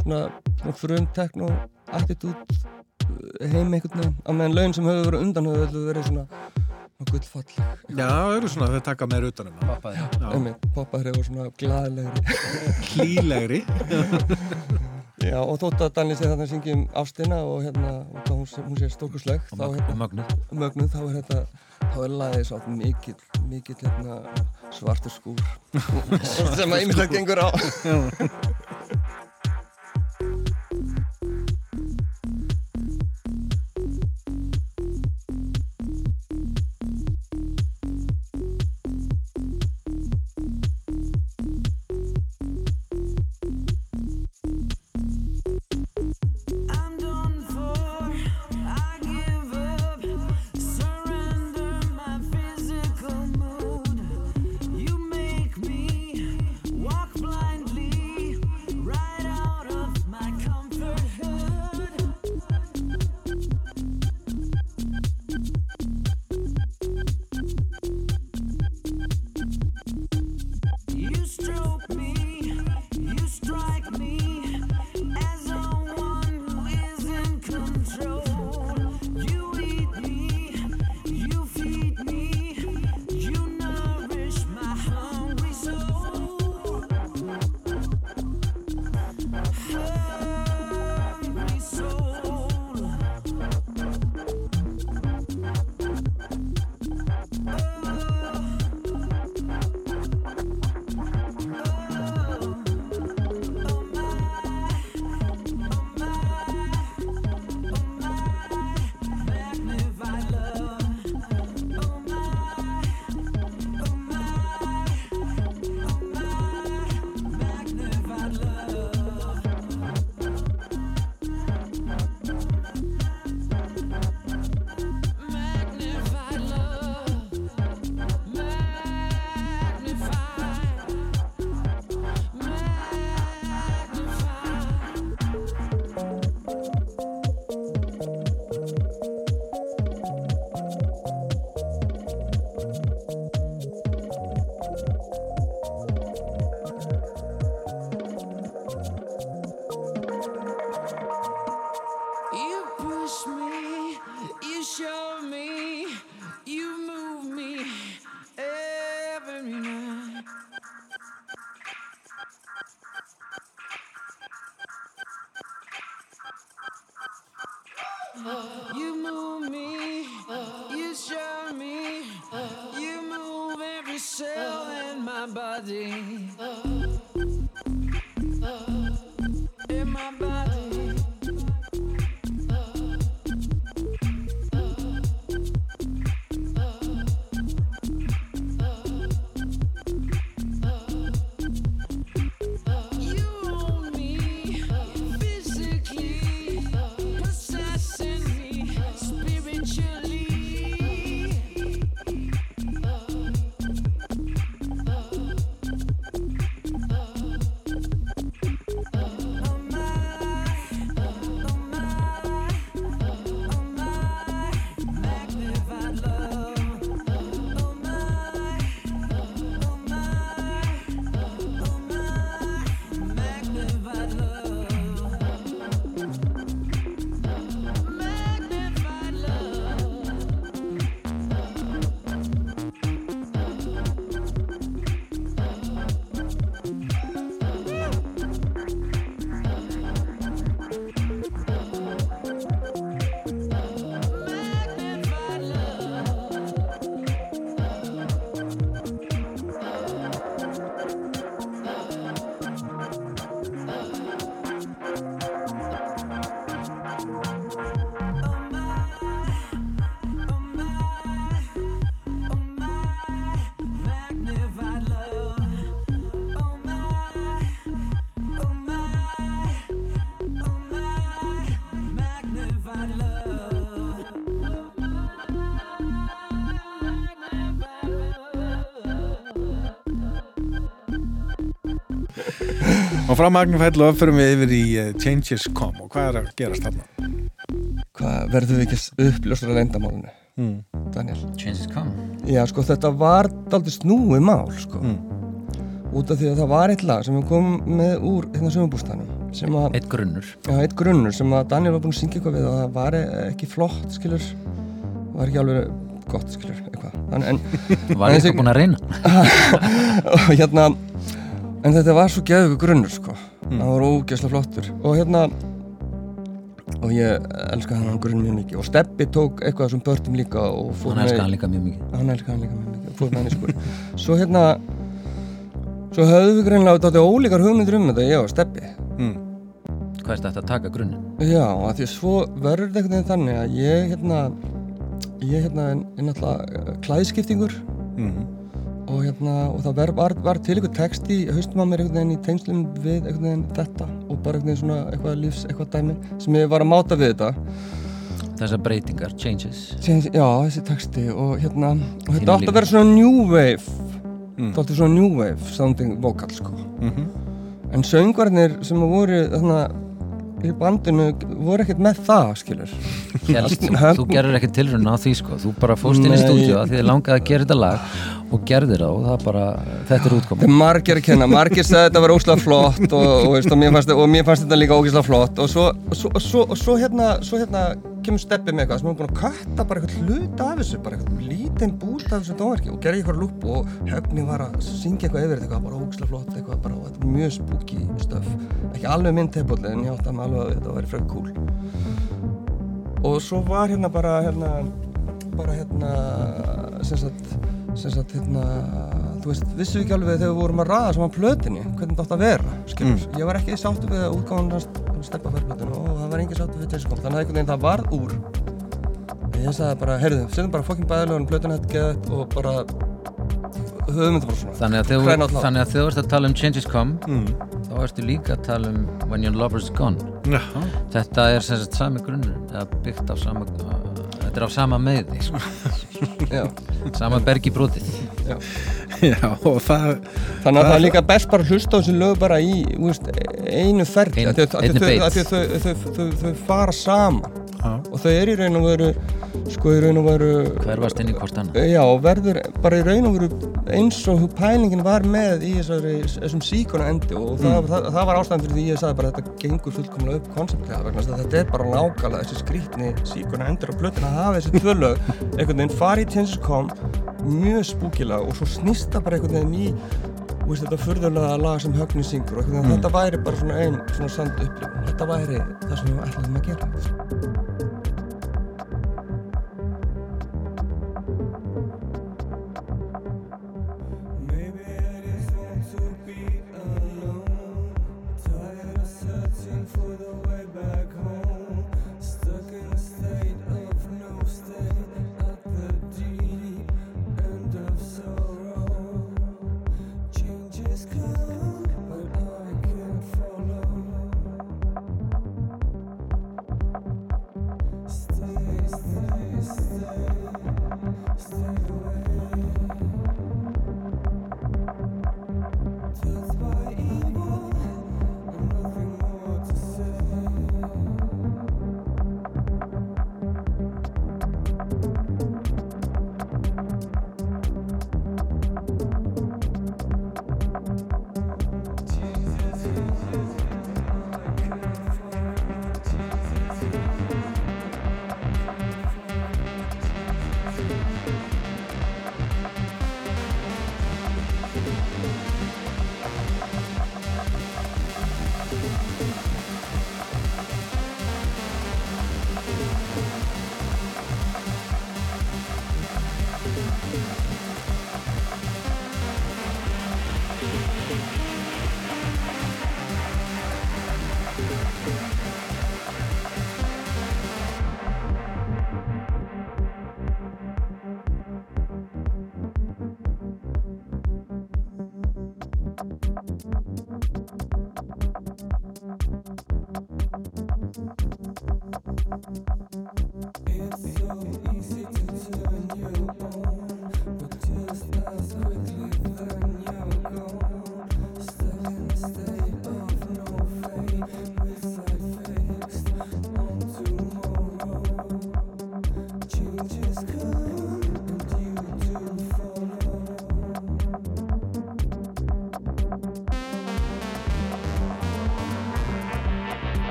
svona, svona frum tekno attitút uh, heim einhvern veginn á meðan laun sem höfðu verið undan höfðu öllu verið svona, gullfall. Já, það eru svona þau taka meir utanum einmitt, poppaðri og svona glaðlegri. <laughs> Hlýlegri <laughs> Já, og þótt að Daniel sé þarna að syngja um ástina og hérna, og hún, hún sé stórkursleg Og hérna, og mögnuð. mögnuð, þá er þetta þá er lagið svo mikill, mikill hérna, svartur skúr <laughs> sem að ýmislegt gengur á <laughs> og frá Magnifæll og förum við yfir í uh, Changes Come og hvað er að gerast þarna? Hvað verðum við ekki að uppljóstra leyndamálinu, Mm. Daniel? Changes come Já, sko, þetta var daldið snúið mál, sko. Mm. Út af því að það var eitt lag sem við komum með úr hérna að, Eitt grunnur já, eitt grunnur sem að Daniel var búinn að syngja eitthvað við og það var e- ekki flott, skilur. Var ekki alveg gott, skilur, eitthvað. En, en, Var ég eitthvað búin að reyna <laughs> og hérna, en þetta var svo geðugur grunnur, sko. Það var ógeðslega flottur. Og hérna, og ég elska hann grunn mjög mikið. Og Steppi tók eitthvað sem börnum líka og fór Hann elskar hann líka mjög mikið hann elskar hann líka mjög mikið fór með hann í skúr <laughs> svo hérna svo höfðu við greinlega þetta ólíkar hugmyndir um þetta ég og Steppi Mm. Hvað er þetta að taka grunninn? já að því svo verður þetta veginn þannig að ég hérna ég hérna er náttúrulega uh, klæðskiptingur Mm. Og hérna og það var, var til eitthvað text í haustum á mér einhvern veginn í tengslum við einhvern veginn þetta og bara einhvern veginn svona eitthvað lífs eitthvað dæmi sem ég var að máta við þetta Þessar breytingar, changes Síðan, já þessi texti og hérna og þetta átti líka. að vera svona new wave Mm. þetta átti svona new wave sounding vocal sko Mhm. En söngvarnir sem voru þarna í bandinu voru ekkert með það, skilur. Helst, þú, gerður ekki tilrun á því sko. Þú bara fórst inn í stúdíu að þið langaði að gera þetta lag og gerðir það og það bara, þetta er Það útkoman er margir að kenna, margir sagði að þetta var ógislega flott og, og, veist, og, mér fannst, og mér fannst þetta líka ógislega flott. Og svo, svo, svo, svo, hérna, svo hérna kemur steppið með eitthvað sem er búin að katta bara eitthvað hlut af þessu, bara eitthvað lítinn bút af þessu tónverki og gerði eitthvað lúp og höfni var að syngja eitthvað yfir eitthvað bara ógislega flott, eitthvað bara, og þetta er mjög spooky stöf, ekki alveg minn tepolli en ég átti að með alveg að þetta væri frekar cool. Og svo var hérna bara hérna bara hérna sem sagt, sagt hérna þú veist, vissum við ekki alveg þegar við vorum að ræða saman plötinni, hvernig þetta átt að vera skilur, ég var ekki sáttu við að útgáðan hans steppa fyrir plötinu og það var engin sáttu við Jason Kom, þannig að einhvern veginn það varð úr. Ég sagði bara, heyrðu, setjum bara fokkin bæðilegun plötinu þetta geðið og bara höfum þetta bara svona. Þannig að þegar þú- ert að tala um changes come Mm. þá ertu líka að tala um when your lover's gone. Já. Þetta er sem sagt sami grunnur eða byggt á sama þetta er á sama meði, sko. Já, sama bergi brotið já. Já, og það Þannig að það er líka best bara að hlusta á þessu lög bara í veist, einu ferli Ein- af því að- af því einni að þau- fara saman. Og þau eru í raun og veru sko í raun og veru hverfast inn í hvort annað? Já og verður bara í raun og veru eins og pælingin var með í þessari, þessum síkona endi og það, það, það var ástæðan fyrir því ég sagði bara þetta gengur fullkomlega upp konseptlega vegna þess þetta er bara nákvæmlega þessi skrítni síkona endur á plötuna að hafa þessi tvö lög einhvern veginn fari í Changes Come mjög spúkilega og svo snýst það bara einhvern veginn í veist, þetta furðulega lag sem Högni syngur og veginn þetta væri bara svona ein svona sand upplifun þetta væri það sem við ætlaðum að gera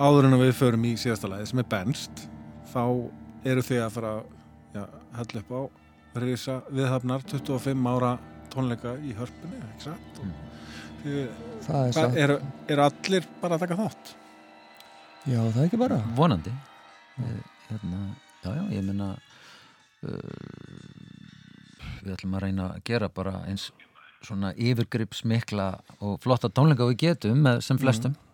áður en við förum í síðasta læði sem er Benst þá eru þau að fara að hella upp á reysa viðhafnar 25 ára tónleika í hörpunni mm. er, er, er allir bara að taka þátt? Já það er ekki bara vonandi ég, eh, hérna, já já ég minna uh, eh, við ætlum að reyna að gera bara eins svona yfirgrip smikla og flotta tónleika við getum sem flestum mm.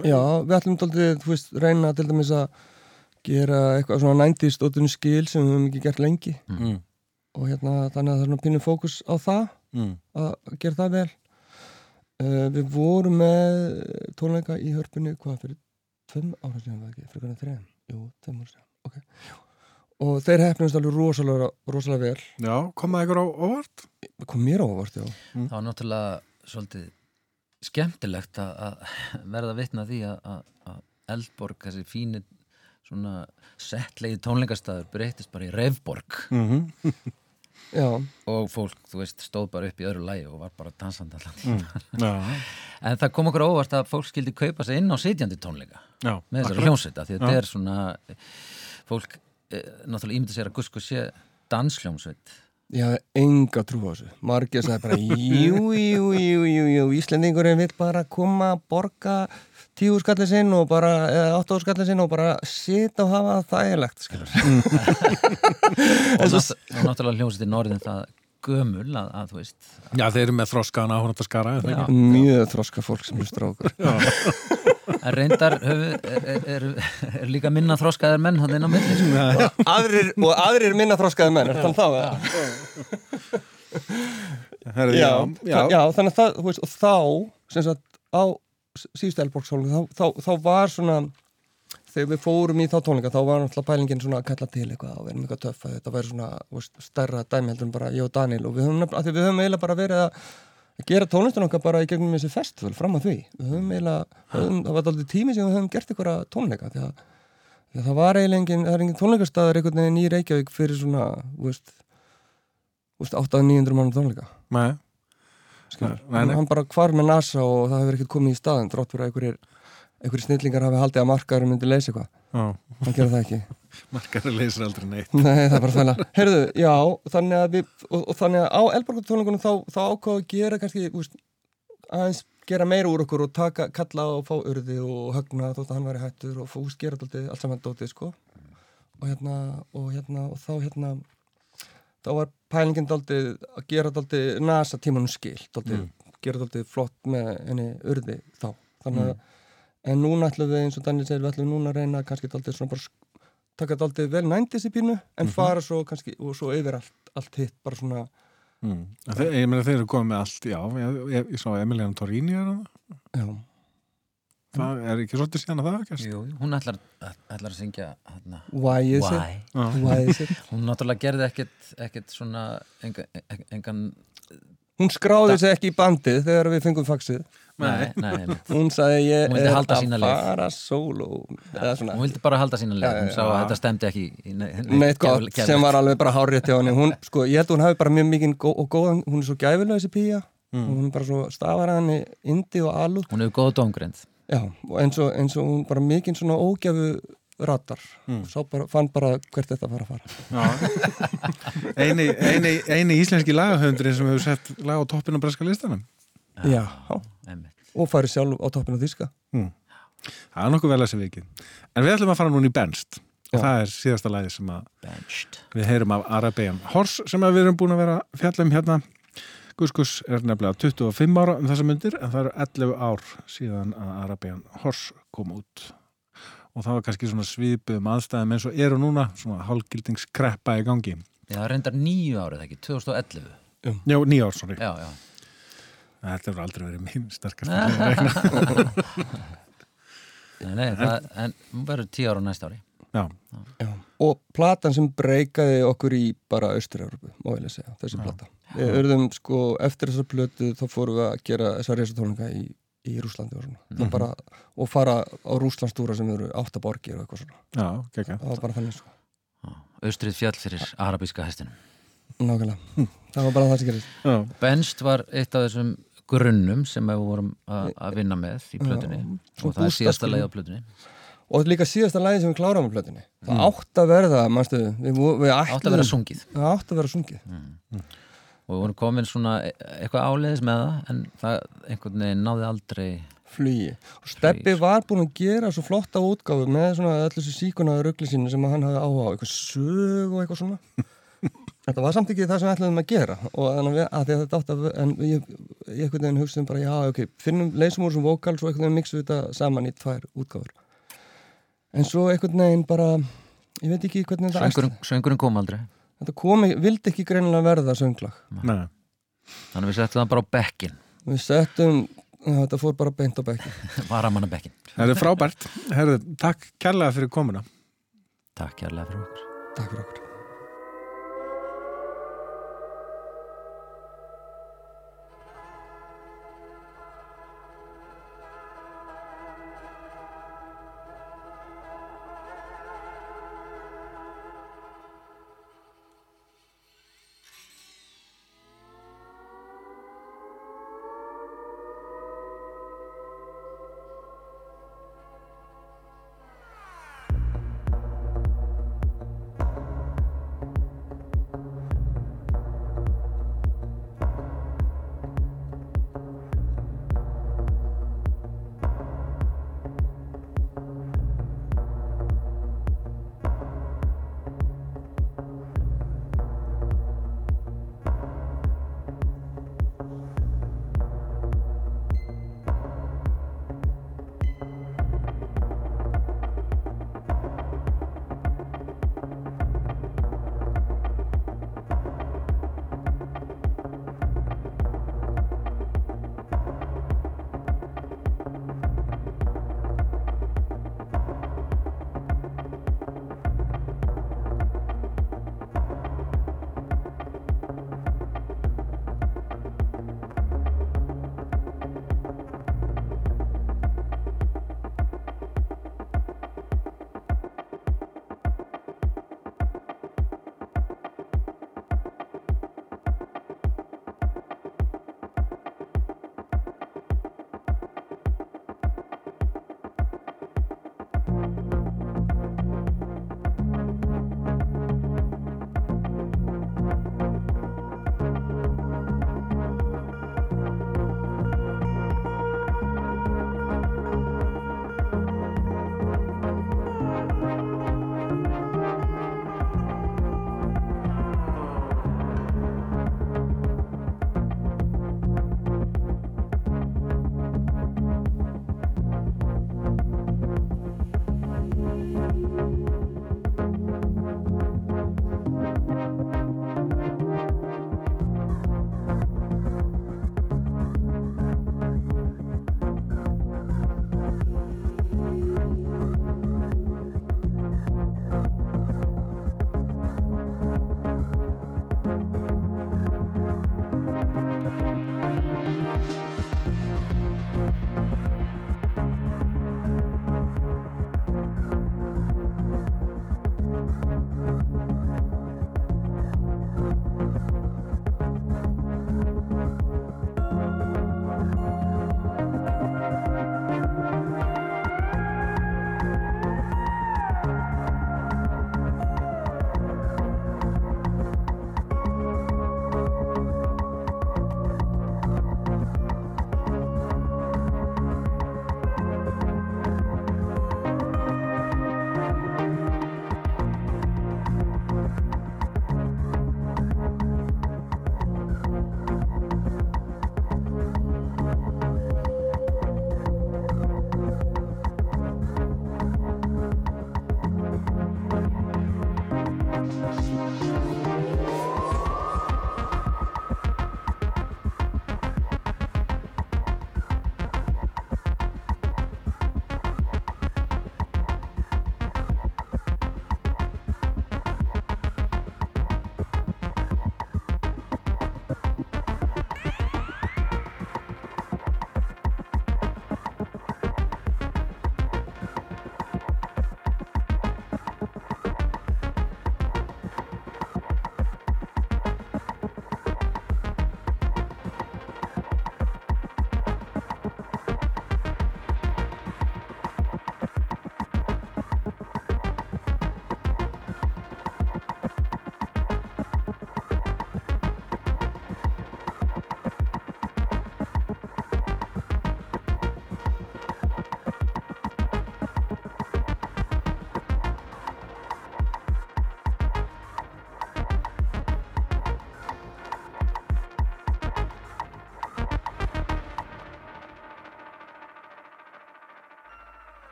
Já, við ætlum daldið, þú veist, reyna til dæmis að gera eitthvað svona 90s stóttunni skil sem við höfum ekki gert lengi. Mm. og hérna þannig að það er svona pínu fókus á það Mm. að gera það vel. Uh, Við vorum með tónleika í hörpunni hvað fyrir tveim ára síðan ekki, fyrir hvernig þreim Jú, tveim ára síðan, ok. Og þeir hefnumst alveg rosalega, rosalega vel. Já, komaði ykkur á óvart? Kom mér á óvart, já. Það var náttúrulega svolítið skemmtilegt að, að verða vitna því að, að, að Eldborg, þessi fíni svona settlegi tónleikastæður breytist bara í Revborg Mm <laughs> Já, og fólk, þú veist, stóð bara upp í öðru lægi og var bara dansandi allan Já, en það kom okkur óvart að fólk skildi kaupa sig inn á sitjandi tónleika já. með þessari hljómsveita því að þetta er svona fólk eh, náttúrulega ímyndi sér að Gusku sé dansljómsveit ég hafði enga trú á þessu Margir sagði bara, jú, jú, jú, jú, jú Íslendingurinn vill bara koma borga tíu skallið sinn og bara, eða áttu skallið sinn og bara sita og hafa það þægilegt, skilur <laughs> og, nátt, og náttúrulega hljómsveitin orðin það gömul að, að þú veist Já, þeir eru með þroskaðan áhundt að skara það Já. ekki? Mjög þroska fólk sem hlustur á okkur <laughs> en reyndar höfu, er, er, er, líka minna þroskaðar menn hann inn á milli sko. aðrir, Og aðrir minna þroskaði menn, er þannig þá, eða? Herri, Já, já, já. þannig að það, þú veist, og þá sem sagt, á síðustu elborgsólum þá, þá, þá var svona þegar við fórum í þá tónleika þá var náttúrulega pælingin svona að kalla til eitthvað og verðum eitthvað töff að þetta væri svona þú veist, stærra dæmi heldur en bara ég og Daniel og við höfum, nefnilega- af því við höfum eiginlega bara verið að að gera tónlistan okkar bara í gegnum þessi festival fram að því. Við höfum eiginlega, höfum, það var aldrei tími sem við höfum gert eitthvað tónleika því að, því að það var eiginlega engin, það er engin tónleikastæður einhvern veginn í Reykjavík fyrir svona þú veist, þú veist 800-900 mann tónleika. Nei, skilur. Nei, nei, hann bara hvar með NASA og það hefur ekkert komið í staðin þrátt fyrir að einhverjir, einhverjir snillingar hafi haldið að markaður myndi leysa eitthvað. Hann gerði það ekki <laughs> markari leysir aldrei neitt. Nei, það er bara fæla. Heyrðu, já, þannig að við og, og þannig að á Elborgartónleikunum þá, þá ákváðu að gera kannski úst, aðeins gera meira úr okkur og taka, kalla og fá urði og högna þótt að hann væri hættur og fúst gera dóltið, allt saman dótið, sko. Og hérna, og hérna, og þá hérna þá var pælingin dóltið að gera dóltið nasa tímanum skil dóltið, gera dóltið flott með henni urði þá, þannig að en núna ætlum við, eins og Daniel segir, við ætlum núna að reyna kannski dóltið svona bara taka dálítið vel nændis í pínu en fara svo kannski og svo yfir allt, allt hitt bara svona mm. En þeir, Ég meina þeir eru komið með allt, já Ég, ég, ég sá Emiliana Torrini er það já, Það er ekki svolítið síðan að það gæst Jú, jú, hún ætlar, ætlar að syngja hana, why is it? Why? Why is it? <laughs> Hún náttúrulega gerði ekkit, ekkit svona enga, engan, engan hún skráði sig ekki í bandið þegar við fengum faxið. Nei, nei, nei, <laughs> hún sagði ég Hún er að fara solo eða svona. hún vildi bara halda sína leið. Já, já, hún sá að þetta stemdi ekki í ne, neitt gott sem var alveg bara hárið til henni. Hún, sko, ég held að hún hafi bara mjög mikið gó og góðan, hún er svo gæfilega þessi pía. Mm. og hún er bara svo stafar að henni indi og alúð hún hefur góða dómgrind já, og eins og, eins og hún bara mikið svona ógjafu ratar Mm. Sá bara, fann bara hvert þetta var að fara. <laughs> Eini, eini, eini íslenski lagahöfundurinn sem hefur sett lag á toppinu á breska listanum. Já, einmitt. og farið sjálf á toppinu þíska Það er nokkuð vel að sem vikið. En við ætlum að fara núna í Benst og Já. það er síðasta lagi sem að benched við heyrum af Arabian Horse sem að við erum búin að vera að fjalla um hérna. Guskus er nefnilega 25 ára um þessa myndir en það eru 11 ár síðan að Arabian Horse kom út og það var kannski svona svipuðum aðstæðum eins og eru núna svona hálgildingskrepa í gangi. Já, reyndar nýju árið ekki, 2011 Já, nýja ár, sorry. Já, já, Þetta hefur aldrei verið mín sterkast <laughs> að rekna nei, nei, það, en hún verður tíu ára næsta ári. Já, Já. og platan sem breykaði okkur í bara Austur-Európu, má ég lega segja, þessi plata. Við urðum sko, eftir þessar plötu þá fórum við að gera þessar resatónleika í, í Rúslandi og svona. Mm bara, og fara á Rúslandstúra sem eru áttaborgir og eitthvað svona. já, gekka Það var bara þannig sko. austrið fjall fyrir arabíska hestinum Nákvæmlega. Það var bara það sem gerist. Já, Benst var eitt af þessum grunnum sem við vorum að að vinna með í plötunni svo og það er síðasta leið á plötunni Og líka síðasta lagi sem við kláraðum á plötunni. Það átt að verða, mannstu, við, við ætluðum. átt að vera sungið Það átt að vera sungið. Og við vorum komin svona eitthvað áleiðis með það en það einhvern veginn náði aldrei flugi. Og Steppi var búinn að gera svo flotta útgáfu með svona öllu þessu síkunaðu ruggli sínu sem hann hafði áhuga á, eitthvað sög og eitthvað svona. <laughs> Þetta var samt ekki það sem við ætlaðum að gera. Og þannig að, þetta átt að en ég, ég einhvern veginn hugsaðum bara já ok, finnum, leysum úr þessum vókal svo einhvern veginn mixum við þetta saman í tvær útgáfur. En svo einhvern veginn bara ég veit ekki hvernig kom aldrei þetta komi, vildi ekki greinilega verða sönglag. Nei. þannig við settum það bara á bekkin við settum, þetta fór bara beint á bekki <laughs> varamanna bekkin Það er frábært. Herðu, takk kærlega fyrir komuna. takk kærlega fyrir okkur. Takk fyrir okkur